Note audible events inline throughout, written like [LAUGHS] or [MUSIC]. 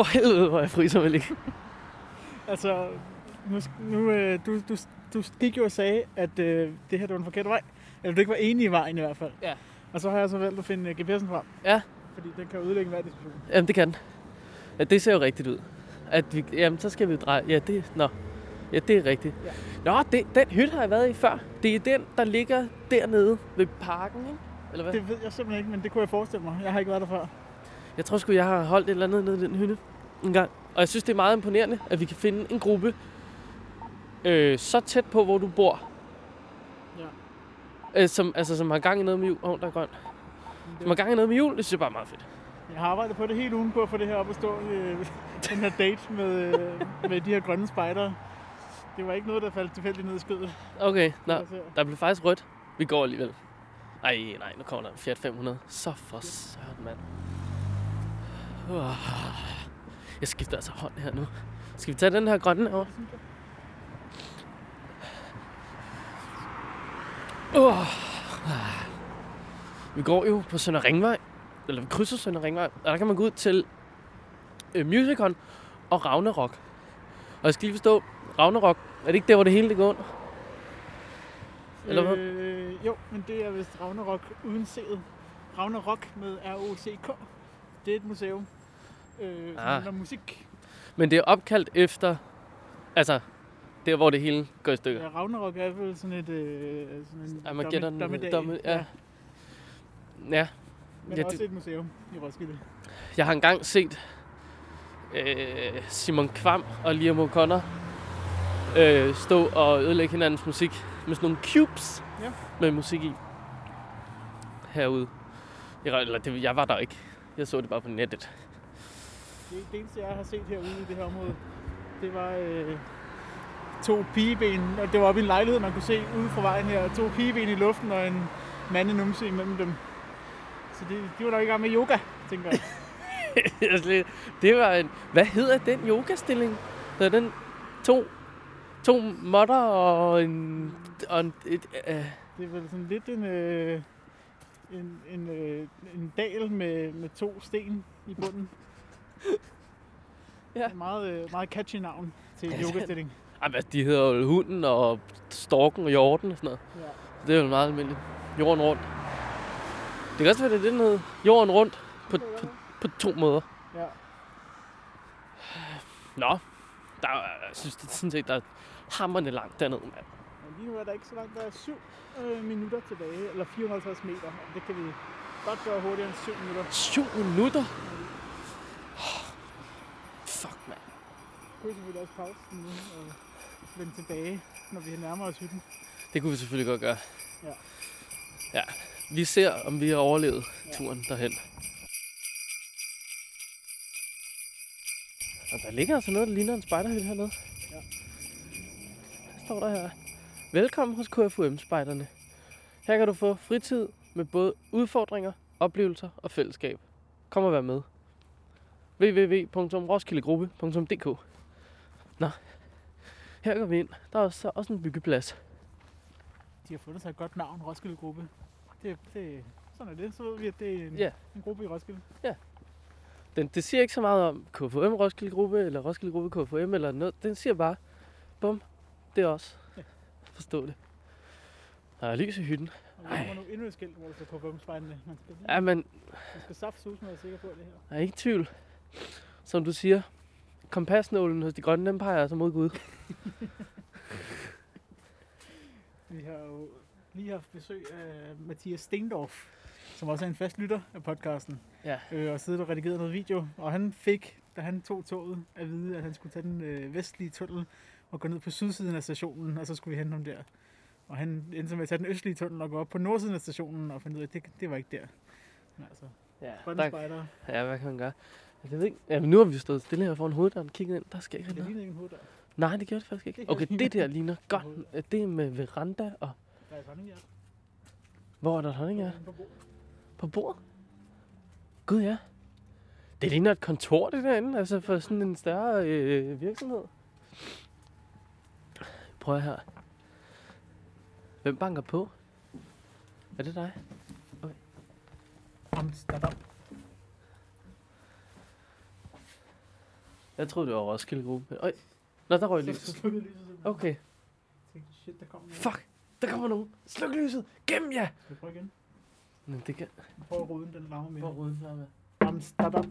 For helvede, hvor jeg fryser vel ikke. [LAUGHS] Altså, nu, nu øh, du, du, du gik jo og sagde, at øh, det her det var en forkert vej. Eller du ikke var enig i vejen i hvert fald. Ja. Og så har jeg så valgt at finde øh, GPS'en frem. Ja. Fordi den kan ødelægge hver diskussion. Jamen, det kan den. Ja, det ser jo rigtigt ud. At vi, jamen, så skal vi dreje. Ja, det, nå. Ja, det er rigtigt. Ja. Nå, det, den hytte har jeg været i før. Det er den, der ligger dernede ved parken, ikke? Eller hvad? Det ved jeg simpelthen ikke, men det kunne jeg forestille mig. Jeg har ikke været der før. Jeg tror sgu, jeg har holdt et eller andet nede i den hytte en gang. Og jeg synes, det er meget imponerende, at vi kan finde en gruppe øh, så tæt på, hvor du bor. Ja. Øh, som, altså, som har gang i noget med jul. Åh, oh, der er grøn. Som har gang i noget med jul, det synes jeg bare er meget fedt. Jeg har arbejdet på det hele ugen på at få det her op at stå. Øh, [LAUGHS] den her date med, øh, med de her grønne spejdere. Det var ikke noget, der faldt tilfældigt ned i skødet. Okay, nå, der blev faktisk rødt. Vi går alligevel. Ej, nej, nu kommer der en Fiat 500. Så for søren, mand. Jeg skifter altså hånd her nu. Skal vi tage den her grønne over? Uh. Vi går jo på Sønder Ringvej. Eller vi krydser Sønder Ringvej. Og der kan man gå ud til øh, Musicon og Ragnarok. Og jeg skal lige forstå, Ragnarok, er det ikke der, hvor det hele det går under? Eller hvad? Øh, jo, men det er vist Ragnarok uden C'et. Ragnarok med R-O-C-K. Det er et museum. Øh, Ah. handler om musik. Men det er opkaldt efter, altså, der hvor det hele går i stykker. Ja, Ragnarok er vel sådan et... Øh, sådan en Armageddon, dommedag. domme- ja. Ja, Men Ja, også det- et museum i Roskilde. jeg har engang set øh, Simon Kvam og Liam O'Connor øh, stå og ødelægge hinandens musik med sådan nogle cubes Ja. med musik i. Herude. Jeg, eller det, jeg var der ikke. Jeg så det bare på nettet. Det, det eneste, jeg har set herude i det her område, det var øh, to pigeben. Og det var oppe i en lejlighed, man kunne se ude fra vejen her. To pigeben i luften og en mandenumse imellem dem. Så de, de var nok i gang med yoga, tænker jeg. [LAUGHS] Det var en... Hvad hedder den yogastilling? Det er den to, to modder og en... Og en et, øh, Det er vel sådan lidt en, øh, en, en, øh, en dal med, med to sten i bunden. Ja. En meget, øh, meget catchy navn til en Ja, det- yogastilling. hvad, de hedder jo hunden og storken og hjorten og sådan noget. Ja. Det er jo meget almindeligt. Jorden rundt. Det kan også være, det er det, den hedder. Jorden rundt på, på, på to måder. ja. Nå, der, er- jeg synes det er sådan set, der er hammerne langt dernede, mand. Men lige nu er der ikke så langt. Der er 7 øh, minutter tilbage, eller 450 meter. Og det kan vi godt gøre hurtigere end 7 minutter. 7 minutter? Fuck, mand. Kunne vi selvfølgelig også pause den nu og vende tilbage, når vi nærmer os hytten. Det kunne vi selvfølgelig godt gøre. Ja. Ja. Vi ser, om vi har overlevet Ja. turen derhen. Og der ligger altså noget, der ligner en spejderhytte hernede. Ja. Hvad står der her? Velkommen hos KFUM-spejderne. Her kan du få fritid med både udfordringer, oplevelser og fællesskab. Kom og vær med. www.roskildegruppe.dk Nå, her går vi ind. Der er også, også en byggeplads. De har fundet sig et godt navn, Roskilde Gruppe. Det, det, sådan er det. Så ved vi, at det er en, Ja. en gruppe i Roskilde. Den, det siger ikke så meget om KFM Roskilde Gruppe, eller Roskilde Gruppe KFM, eller noget. Den siger bare, bum, det er os. Ja. Forstå det. Der er lys i hytten. Og der kommer nu endnu et skilt, hvor der står KFM spejderne. Man skal, Ja, men man skal saft sus med at sikker på det her. jeg er ikke i tvivl. Som du siger, kompasnålen hos de grønne, den peger altså mod Gud. [LAUGHS] Vi har jo lige haft besøg af Mathias Stendorf, som også er en fast lytter af podcasten. Ja. Øh, og siddet og redigeret noget video. Og han fik, da han tog toget, at vide, at han skulle tage den øh, vestlige tunnel og gå ned på sydsiden af stationen, og så skulle vi hente ham der. Og han endte med at tage den østlige tunnel og gå op på nordsiden af stationen og finde ud af, at det, det var ikke der. Men altså, Ja, grønne der, ja hvad kan man gøre? Jeg ved ikke. Ja, men nu har vi stået stille her foran hoveddøren og kigget ind. Der skal ikke Det noget. ligner ikke en hoveddør. Nej, det gjorde det faktisk ikke. Det Okay, det der ligner godt. Det er med veranda og... Der er sådan, ja. Hvor er der honning, ja? På bordet. På bordet? Gud ja. Det ligner et kontor, det derinde, altså for sådan en større øh, virksomhed. Prøv her. Hvem banker på? Er det dig? Amsterdam. Jeg troede, det var Roskilde Gruppe. Øj. Nå, der røg lyset. Okay. Jeg shit, der kommer noget. Fuck. Der kommer nogen. Sluk lyset. Gem jer. Skal vi prøve igen? Men det kan... Prøv at ruden, den larmer mere. Hvor ruden flamme Jamen, stop op.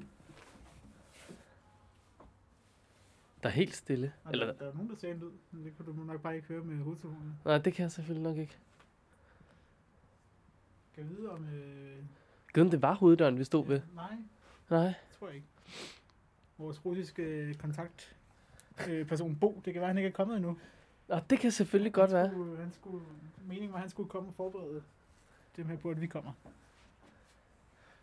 Der er helt stille. Eller... Eller... Der, der er nogen, der ser en lyd, men det kunne du nok bare ikke høre med hovedtelefonen. Nej, det kan jeg selvfølgelig nok ikke. Kan vi vide om... Øh... Gud, det var hoveddøren, vi stod ved. Nej, Nej. det tror jeg ikke. Vores russiske kontakt øh, person Bo, det kan være, han ikke er kommet endnu. Nå, det kan selvfølgelig godt han være. Skulle, han skulle, meningen var, at han skulle komme og forberede dem her på, at vi kommer.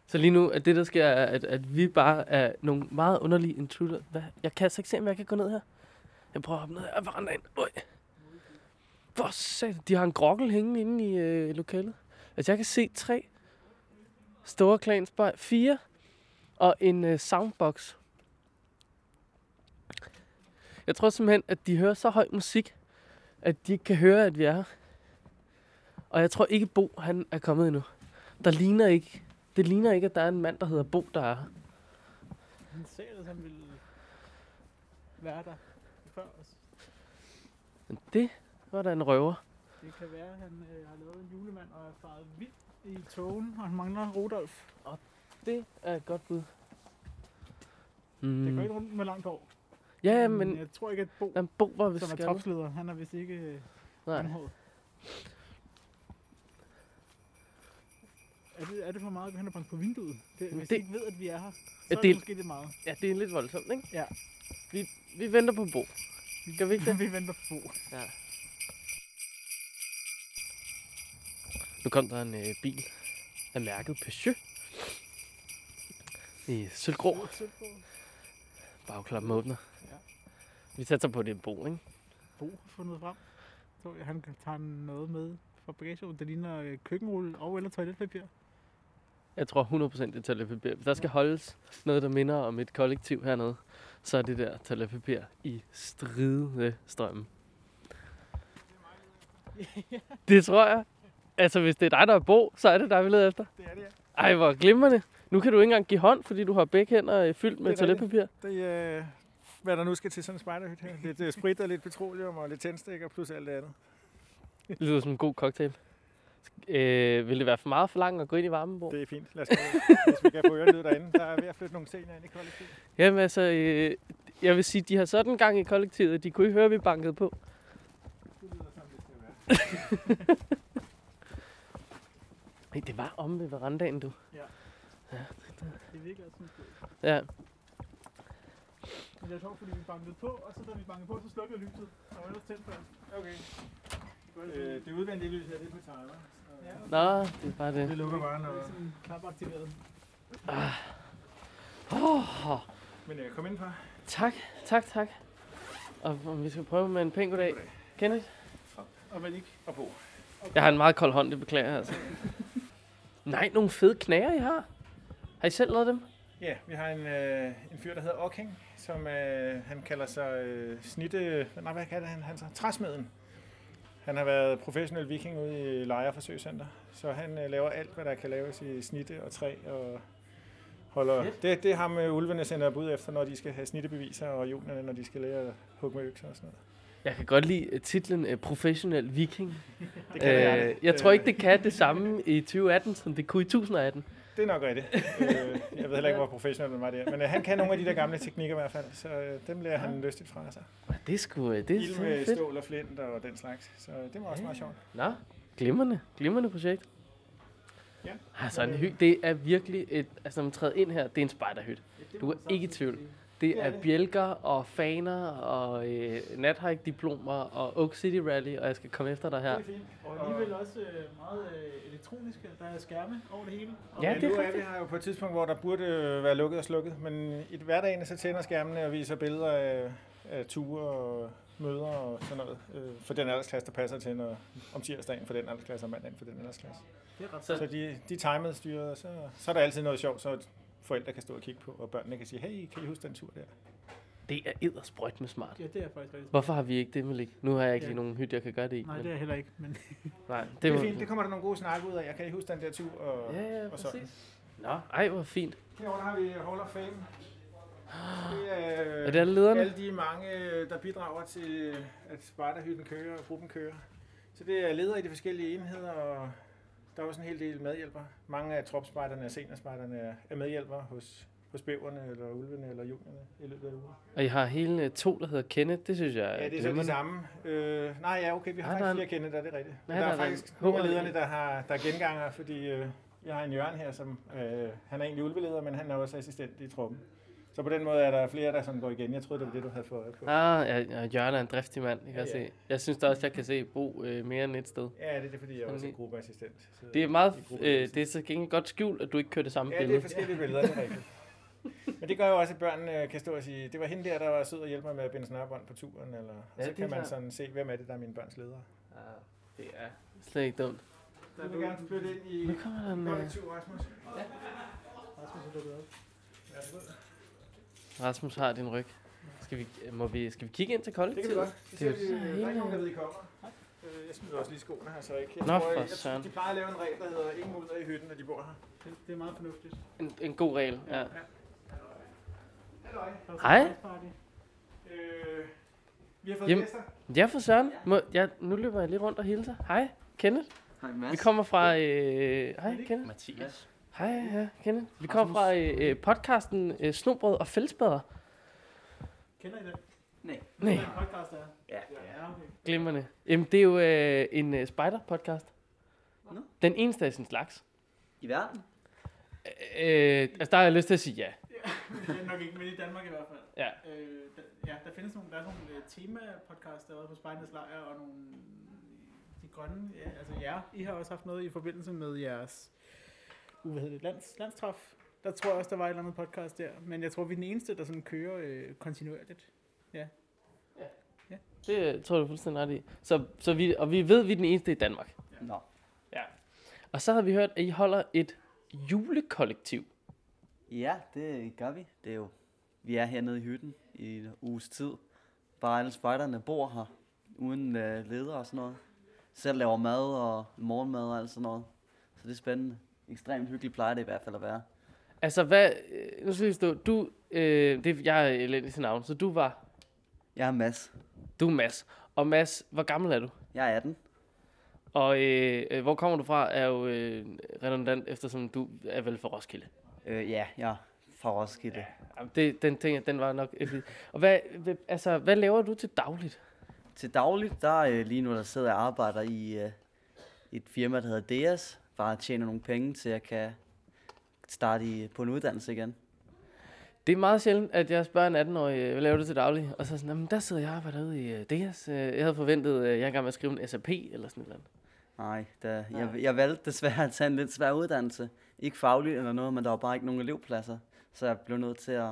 Så lige nu, at det der sker, er, at, at vi bare er nogle meget underlige intruder. Hvad? Jeg kan altså ikke se, om jeg kan gå ned her. Jeg prøver at hoppe ned her af verandaen. Øj. Hvor sat. De har en grokkel hængende inde i øh, lokalet. Altså, jeg kan se tre store klansbøj. Fire. Og en øh, soundbox. Jeg tror simpelthen, at de hører så høj musik, at de ikke kan høre, at vi er her. Og jeg tror ikke, Bo han er kommet endnu. Der ligner ikke det ligner ikke, at der er en mand, der hedder Bo, der er her. Han sagde, at han ville være der før os. Men det var da en røver. Det kan være, at han øh, har lavet en julemand og er faret vild i togen, og han mangler Rudolf. Det er et godt bud. Mm. Det går Mm. ikke rundt med langt hår. Ja, ja, men jeg tror ikke, at Bo, jamen, Bo var vist som er topsleder, han er vist ikke øh, Nej. Er det, er det for meget, at han har banket på vinduet? Det, hvis det- det, ikke ved, at vi er her, så Ja, er det, det- måske lidt meget. Ja, det er lidt voldsomt, ikke? Ja. Vi, vi venter på Bo. Gør vi ikke [LAUGHS] det? vi venter på Bo. Ja. Nu kom der en øh, bil af mærket Peugeot. I sølvgrå. Bagklappen åbner. Ja. Vi satser på, det Bo, ikke? Bo har fundet frem. Så han kan tage noget med fra bagagerummet, der ligner øh, køkkenrulle og eller toiletpapir. Jeg tror 100% det er toiletpapir. Hvis der skal holdes noget, der minder om et kollektiv hernede, så er det der toiletpapir i stridende strømmen. Det tror jeg. Altså, hvis det er dig, der er Bo, så er det dig, vi leder efter. Det er det, ja. Ej, hvor glimrende. Nu kan du ikke engang give hånd, fordi du har begge hænder øh, fyldt med Det toiletpapir. Det er, øh, hvad der nu skal til sådan en spejderhyt her. Lidt øh, sprit og lidt petroleum og lidt tændstikker plus alt det andet. Det lyder som en god cocktail. Øh, vil det være for meget for langt at gå ind i varmen? Det er fint. Lad os. Hvis vi kan få øret derinde. Der er ved at flytte nogle scener ind i kollektivet. Jamen altså, øh, jeg vil sige, de har sådan gang i kollektivet. De kunne ikke høre, at vi bankede på. Det lyder som det skal være. [LAUGHS] Hey, det var om ved verandaen, du. Det virker også sådan Ja. Men det er sjovt, fordi vi bankede på, og så da vi bankede på, så slukkede lyset. Og var ellers tændt før. Okay. Øh, det udvendige lys her, det er på timer. Ja, Nå, det er bare det. det lukker bare, når... Det er sådan knap aktiveret. Oh, Men jeg kom ind fra. tak, tak, tak. Og om vi skal prøve med en pæn goddag. Kenneth? Og vel ikke. Og på. Jeg har en meget kold hånd, det beklager jeg altså. [LAUGHS] Nej, nogle fede knager, I har. Har I selv lavet dem? Ja, vi har en, øh, en fyr, der hedder Ocking, som øh, han kalder sig øh, snitte... Nej, hvad kalder han? Han så træsmeden. Han har været professionel viking ude i Lejre Forsøgscenter, så han øh, laver alt, hvad der kan laves i snitte og træ og holder... Det, det er ham, øh, ulvene sender bud efter, når de skal have snittebeviser, og julene, når de skal lære at hugge med økser og sådan noget. Jeg kan godt lide øh, titlen uh, Professionel Viking. [LAUGHS] Det kan det Øh, gerne. jeg tror ikke, det kan det samme i 2018, som det kunne i 1018. Det er nok rigtigt. øh, jeg ved heller ikke, hvor professionel han var der. Men øh, han kan nogle af de der gamle teknikker i hvert fald, så øh, dem lærer han lystigt fra sig. Det er sgu, øh, det er Ild med fedt. stål og flint og den slags. Så øh, det var også meget sjovt. Nå, glimrende, glimrende projekt. Ja. Altså, en hy- det er virkelig et, altså når man træder ind her, det er en spejderhyt. Du er ikke i tvivl. Det er er det. bjælker og faner og øh, nathike-diplomer og Oak City Rally, og jeg skal komme efter dig her. Det er fint. Og alligevel også øh, meget øh, elektroniske. Der er skærme over det hele. Og Ja, det er nu er vi her jo på et tidspunkt, hvor der burde øh, være lukket og slukket. Men i hverdagen så tænder skærmene og viser billeder af, af ture og møder og sådan noget. Øh, for den aldersklasse, der passer til, når, om tirsdagen for den aldersklasse og mandagen for den aldersklasse. Det er ret Så de, de timet styret, og så, så er der altid noget sjovt, så forældre kan stå og kigge på, og børnene kan sige, hey, kan I huske den tur der? Det er eddersprøjt med smart. Ja, det er faktisk rigtigt. Hvorfor har vi ikke det, Malik? Nu har jeg ikke Ja. lige nogen hytte, jeg kan gøre det i. Nej, men- det er heller ikke. Men [LAUGHS] nej, det, det er fint, det kommer der nogle gode snakke ud af. Jeg kan I huske den der tur? Og, Ja, ja, og sådan. præcis. Nå, ej, hvor fint. Herovre har vi Hall of Fame. Det er Er det alle lederne? Alle de mange, der bidrager til, at spejderhytten kører og gruppen kører. Så det er ledere i de forskellige enheder, og der er også en hel del medhjælpere. Mange af tropspejderne og seniorspejderne er- er medhjælpere hos, hos bæverne, eller ulvene, eller juniorne i løbet af ugen. Og I har hele øh, to, der hedder Kenneth. Det synes jeg Ja, det er så de glimrende. samme. Øh, nej, ja, okay, vi har er faktisk flere der er det rigtigt. Ja, der der er er faktisk nogle af lederne, der, har, der er genganger, fordi øh, jeg har en Jørgen her, som øh, han er egentlig ulveleder, men han er også assistent i truppen. Så på den måde er der flere, der sådan går igen. Jeg troede, det var det, du havde fået øje på. Ah, ja, ja, Jørgen er en driftig mand, jeg kan Ja, ja. se. Jeg synes da også, jeg kan se Bo øh, mere end et sted. Ja, det er fordi, jeg er også Sådan en gruppeassistent. Så Det er meget, øh, det er så gengæld godt skjult, at du ikke kører det samme Ja, det er billede. forskellige billeder, det er rigtigt. [LAUGHS] Men det gør jo også, at børnene kan stå og sige, det var hende der, der var sød og hjælpe mig med at binde snørbånd på turen, eller og Ja, så det er kan man sådan se, hvem er det, der er mine børns ledere. Ah, det er slet ikke dumt. Du vil gerne flytte ind i. Øh, kollektiv, Rasmus. Rasmus er dukket op. Værsgo. Rasmus har din ryg. Skal vi, må vi, skal vi kigge ind til Det kan kollektivet? vi godt. Det Det er så der er ikke nogen, der ved, I kommer. Øh, Jeg smider også lige skoene her, så ikke. Jeg Nå, tror, for jeg, jeg, søren. de plejer at lave en regel, der hedder ingen ud af i hytten, når de bor her. Det, det er meget fornuftigt. En, en god regel, ja. Halløj. Der er Hej. Øh, vi har fået Jamen. gæster. Ja, for søren. Må, ja, nu løber jeg lige rundt og hilser. Hej, Kenneth. Hej Mads. Vi kommer fra... Øh, hej, Kenneth. Mathias. Hej, ja, Kenneth. Vi kommer fra øh, øh, podcasten øh, Snobrød og Fællesbader. Kender I den? Nej. Nej, Det er podcast, der er. Ja. Ja, okay. glimrende. Jamen, det er jo øh, en øh, spider-podcast. Nå. Den eneste af sin slags. I verden? Øh, altså, der har jeg lyst til at sige ja. [LAUGHS] Det er nok ikke, men i Danmark i hvert fald. Ja. Øh, der, ja, der findes nogle, der er nogle uh, tema-podcasts derude på Spejlenes Lejr, og nogle de grønne, ja, altså ja, I har også haft noget i forbindelse med jeres, hvad hedder det, lands, landstræf. Der tror jeg også, der var et eller andet podcast der, men jeg tror, vi er den eneste, der sådan kører øh, kontinuerligt. Det øh, tror jeg, du er fuldstændig ret i. Så, så vi, og vi ved, at vi er den eneste i Danmark. Nå. Og så har vi hørt, at I holder et julekollektiv. Ja, det gør vi. Det er jo, vi er hernede i hytten i en uges tid. Bare alle spejderne bor her, uden øh, leder og sådan noget. Selv laver mad og morgenmad og alt sådan noget. Så det er spændende. Ekstremt hyggeligt plejer det i hvert fald at være. Altså, hvad... øh, Nu skal vi stå. Du... Øh, det, jeg er elendig til navn, så du var... Jeg er Mads. Du er Mads. Og Mads, hvor gammel er du? Jeg er 18. Og øh, øh, hvor kommer du fra, er jo øh, redundant, eftersom du er vel fra Roskilde. Øh, ja, jeg er fra Roskilde. Jamen, det, den ting, jeg, den var nok... Og hvad, altså, hvad laver du til dagligt? Til dagligt, der er øh, lige nu, der sidder jeg og arbejder i øh, et firma, der hedder Deas. Bare tjener nogle penge til, at jeg kan starte i, på en uddannelse igen. Det er meget sjældent, at jeg spørger en 18-årig, øh, hvad laver du til daglig? Og så sådan, "Jamen, der sidder jeg og arbejder ude i uh, DS. Uh, jeg havde forventet, at jeg er i gang med at skrive en SAP eller sådan noget. Nej, da, jeg, jeg valgte desværre at tage en lidt svær uddannelse. Ikke fagligt eller noget, men der var bare ikke nogen elevpladser. Så jeg blev nødt til at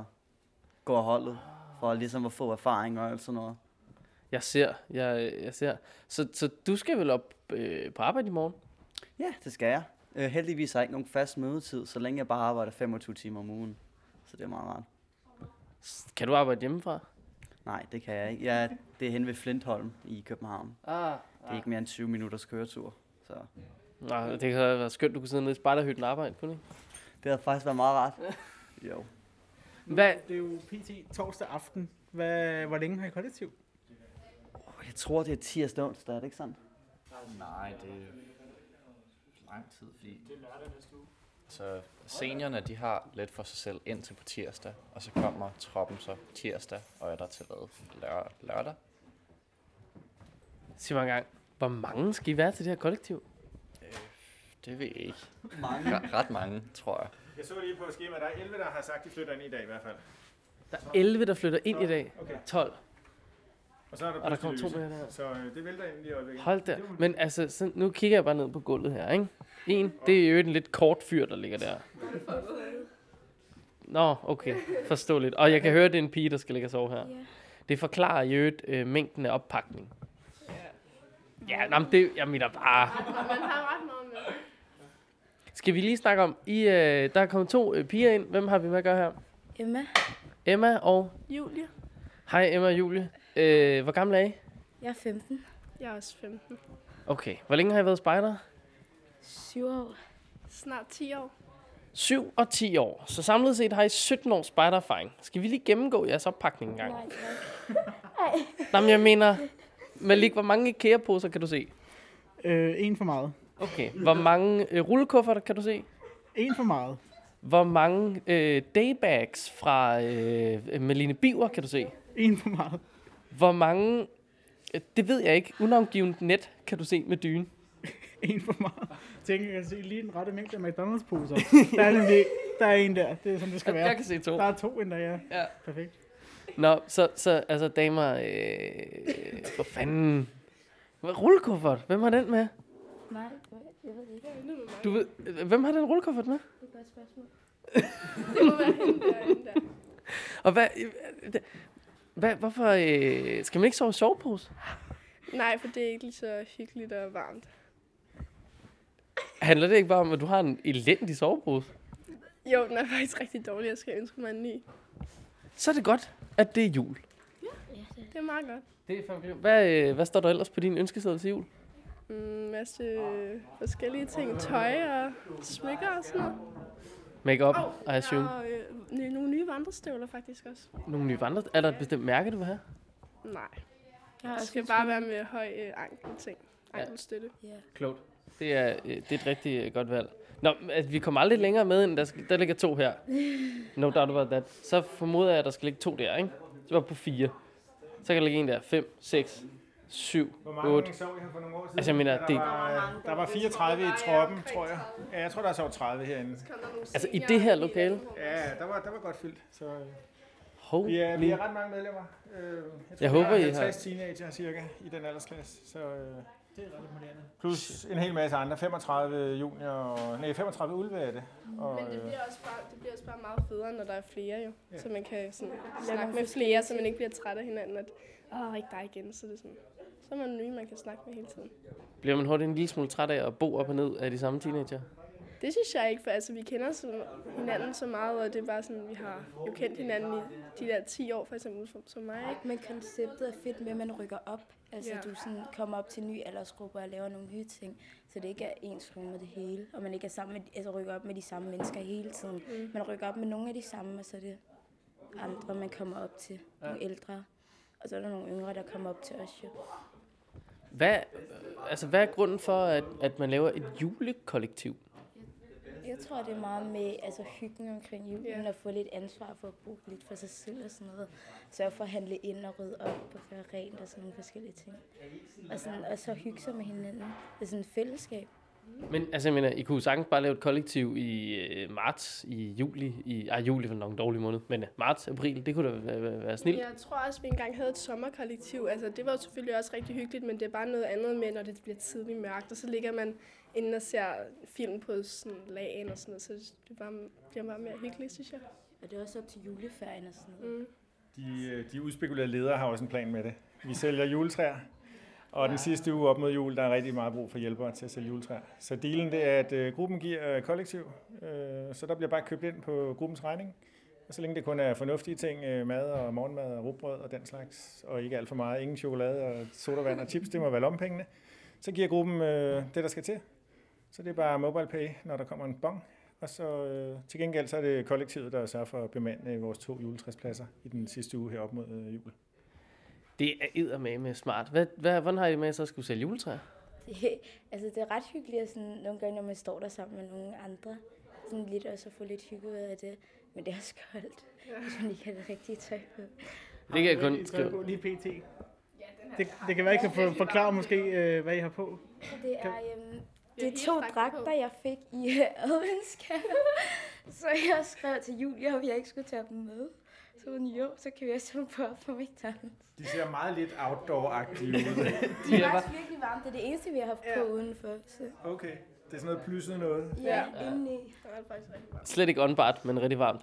gå af holdet, for ligesom at få erfaring og alt sådan noget. Jeg ser, jeg, jeg ser. Så, så du skal vel op øh, på arbejde i morgen? Ja, det skal jeg. Øh, heldigvis har jeg ikke nogen fast mødetid, så længe jeg bare arbejder 25 timer om ugen. Så det er meget rart. Kan du arbejde hjemmefra? Nej, det kan jeg ikke. Jeg, det er hen ved Flintholm i København. Ah, Det er ikke mere end 20 minutters køretur. Så Nej, det kan være skønt, du kunne sidde nede i spejderhytten og arbejde, kunne det ikke? det har faktisk været meget rart. [LAUGHS] Jo. Hvad? Det er jo PT torsdag aften. Hvad, hvor længe har I kollektiv? Jeg tror, det er tirsdag onsdag, er det ikke sådan? Nej, det er lang tid, fordi Det er lørdag næste uge. så seniorerne de har lidt for sig selv indtil på tirsdag, og så kommer troppen så tirsdag, og er der til hvad? Lør- lørdag? Sig mig engang, hvor mange skal I være til det her kollektiv? Det ved jeg ikke. Mange. Re- ret mange, tror jeg. Jeg så lige på skemaet, der er 11, der har sagt, de flytter ind i dag i hvert fald. Der er 11, der flytter ind i dag. Okay. 12. Og så er der, Og der kommer to mere der. Så øh, det vælter ind lige i øjeblikket. Hold da. Men altså, så nu kigger jeg bare ned på gulvet her, ikke? En, det er jo en lidt kort fyr, der ligger der. Nå, okay. Forståeligt. Og jeg kan høre, det er en pige, der skal ligge og sove her. Det forklarer jo øvrigt øh, mængden af oppakning. Ja, nå, men det, jeg mener bare... Man har ret meget med. Skal vi lige snakke om, I, øh, der er kommet to øh, piger ind. Hvem har vi med at gøre her? Emma. Emma og... Julie. Hej Emma og Julie. Øh, hvor gammel er I? Jeg er 15. Jeg er også 15. Okay. Hvor længe har I været spejder? 7 år. Snart 10 år. 7 og 10 år. Så samlet set har I 17 års spejdererfaring. Skal vi lige gennemgå jeres oppakning en gang? Nej. Nej, [LAUGHS] men jeg mener, Malik, hvor mange IKEA-poser kan du se? Øh, en for meget. Okay. Hvor mange øh, rullekufferter kan du se? En for meget. Hvor mange øh, daybags fra øh, Malene Biver kan du se? En for meget. Hvor mange, øh, det ved jeg ikke, unavngivet net kan du se med dyne? [LAUGHS] En for meget. Tænker, jeg kan se lige den rette mængde af McDonald's-poser. [LAUGHS] Der er nemlig, der er en der. Det er sådan, det skal være. Jeg kan se to. Der er to endda, ja. Ja. Perfekt. Nå, så, så altså damer, øh, for fanden. Hvad, rullekuffert, hvem har den med? Nej, jeg ved ikke. Du ved, øh, hvem har den rullekuffert med? Det er et godt spørgsmål. [LAUGHS] Det må være hende der, hende der. Og hvad, øh, det- hvad hvorfor øh, skal man ikke sove i sovepose? Nej, for det er ikke lige så hyggeligt og varmt. Handler det ikke bare om, at du har en elendig sovepose? Jo, den er faktisk rigtig dårlig. Jeg skal ønske mig en ny. Så er det godt, at det er jul. Det er meget godt. Det er fandme hvad, øh, hvad står der ellers på din ønskeseddel til jul? En mm, masse øh, forskellige ting. Tøj og smykker og sådan noget. Make-up, I assume. Og øh, nye, nogle nye vandrestøvler faktisk også. Nogle nye vandre. Er der et bestemt mærke, du vil have? Nej, Jeg også skal bare være med høj øh, ankelting. Ankelstøtte. Ja. Klogt. Det er, øh, det er et rigtig øh, godt valg. Nå, altså, vi kommer aldrig længere med, end der, skal, der ligger to her. [LAUGHS] No doubt about that. Så formoder jeg, at der skal ligge to der, ikke? Så var på fire. Så kan der ligge en der. 5, 6, 7, Hvor 8. mange sov I her for nogle år siden? Altså, jeg mener, der det- Var, der var 34 i troppen, tror jeg. Ja, jeg tror, der er så 30 herinde. Altså, i det her lokale? Ja, der var, der var godt fyldt. Så øh, Holy. vi, er, vi er ret mange medlemmer. Øh, jeg, tror, Jeg håber, I er har- 50 teenager cirka i den aldersklasse. Så, øh, Det er ret imponerende. plus en hel masse andre. 35 junior og... Nej, 35 ulve er det. Og, Men det øh, bliver, også bare, det bliver også bare meget federe, når der er flere jo. Ja. Så man kan sådan snakke med flere, så man ikke bliver træt af hinanden. At, åh, ikke dig igen. Så det er sådan, så er man nye, man kan snakke med hele tiden. Bliver man hurtigt en lille smule træt af at bo op og ned af de samme teenager? Det synes jeg ikke, for altså, vi kender så, hinanden så meget, og det er bare sådan, vi har jo kendt hinanden i de der 10 år, for eksempel som, som mig. Ikke? Men konceptet er fedt med, at man rykker op. Altså, Ja. ja. du sådan kommer op til en ny aldersgruppe og laver nogle nye ting, så det ikke er ens med det hele. Og man ikke er sammen med, altså rykker op med de samme mennesker hele tiden. Mm. Man rykker op med nogle af de samme, og så er det andre, man kommer op til. Nogle ældre. Og så er der nogle yngre, der kommer op til os jo. Hvad, altså, hvad er grunden for, at, at man laver et julekollektiv? Jeg tror, det er meget med altså, hyggen omkring julen, yeah. og få lidt ansvar for at bruge lidt for sig selv og sådan noget. Sørge for at handle ind og rydde op og gøre rent og sådan nogle forskellige ting. Og, sådan, og så hygge sig med hinanden. Det er sådan et fællesskab. Men altså, jeg mener, I kunne sagtens bare lave et kollektiv i øh, marts, i juli, i, ej, juli var nok en dårlig måned, men øh, marts, april, det kunne da være, være, være snilt. Jeg tror også, vi engang havde et sommerkollektiv. Altså, det var jo selvfølgelig også rigtig hyggeligt, men det er bare noget andet med, når det bliver tidligt mørkt, og så ligger man inde og ser film på sådan lagen og sådan noget, så det bare, bliver bare mere hyggeligt, synes jeg. Og det er også op til juleferien og sådan noget. Mm. De, øh, de udspekulerede ledere har også en plan med det. Vi sælger juletræer, og den sidste uge op mod jul, der er rigtig meget brug for hjælpere til at sælge juletræer. Så dealen det er, at øh, gruppen giver øh, kollektiv, øh, så der bliver bare købt ind på gruppens regning. Og så længe det kun er fornuftige ting, øh, mad og morgenmad og rugbrød og den slags, og ikke alt for meget, ingen chokolade og sodavand og chips, det må være lommepengene, så giver gruppen øh, det, der skal til. Så det er bare mobile pay, når der kommer en bong. Og så øh, til gengæld så er det kollektivet, der sørger for at bemande vores to juletræspladser i den sidste uge her op mod øh, jul. Det er eddermame med smart. Hvad, hvad, hvordan har I det med, at så skulle sælge juletræer? [LAUGHS] Det, altså, det er ret hyggeligt at sådan, nogle gange, når man står der sammen med nogle andre. Sådan lidt også at få lidt hygge ud af det. Men det er også koldt, hvis man ikke har det rigtige tøj på. Det kan jeg kun skrive. lige pt. Det, det kan være, I kan få, forklare måske, øh, hvad I har på. Det er, øhm, det er to dragter, jeg fik i øh, [LAUGHS] så jeg skrev til Julia, om jeg ikke skulle tage dem med. Så hun, jo, så kan vi også dem på op på McDonald's. De ser meget lidt outdoor-agtige [LAUGHS] ud. Det er faktisk virkelig varmt. Det er det eneste, vi har haft på udenfor. Så. Okay, det er sådan noget plysset noget. Ja, Ja. indeni. Det var faktisk rigtig godt. Slet ikke åndbart, men rigtig varmt.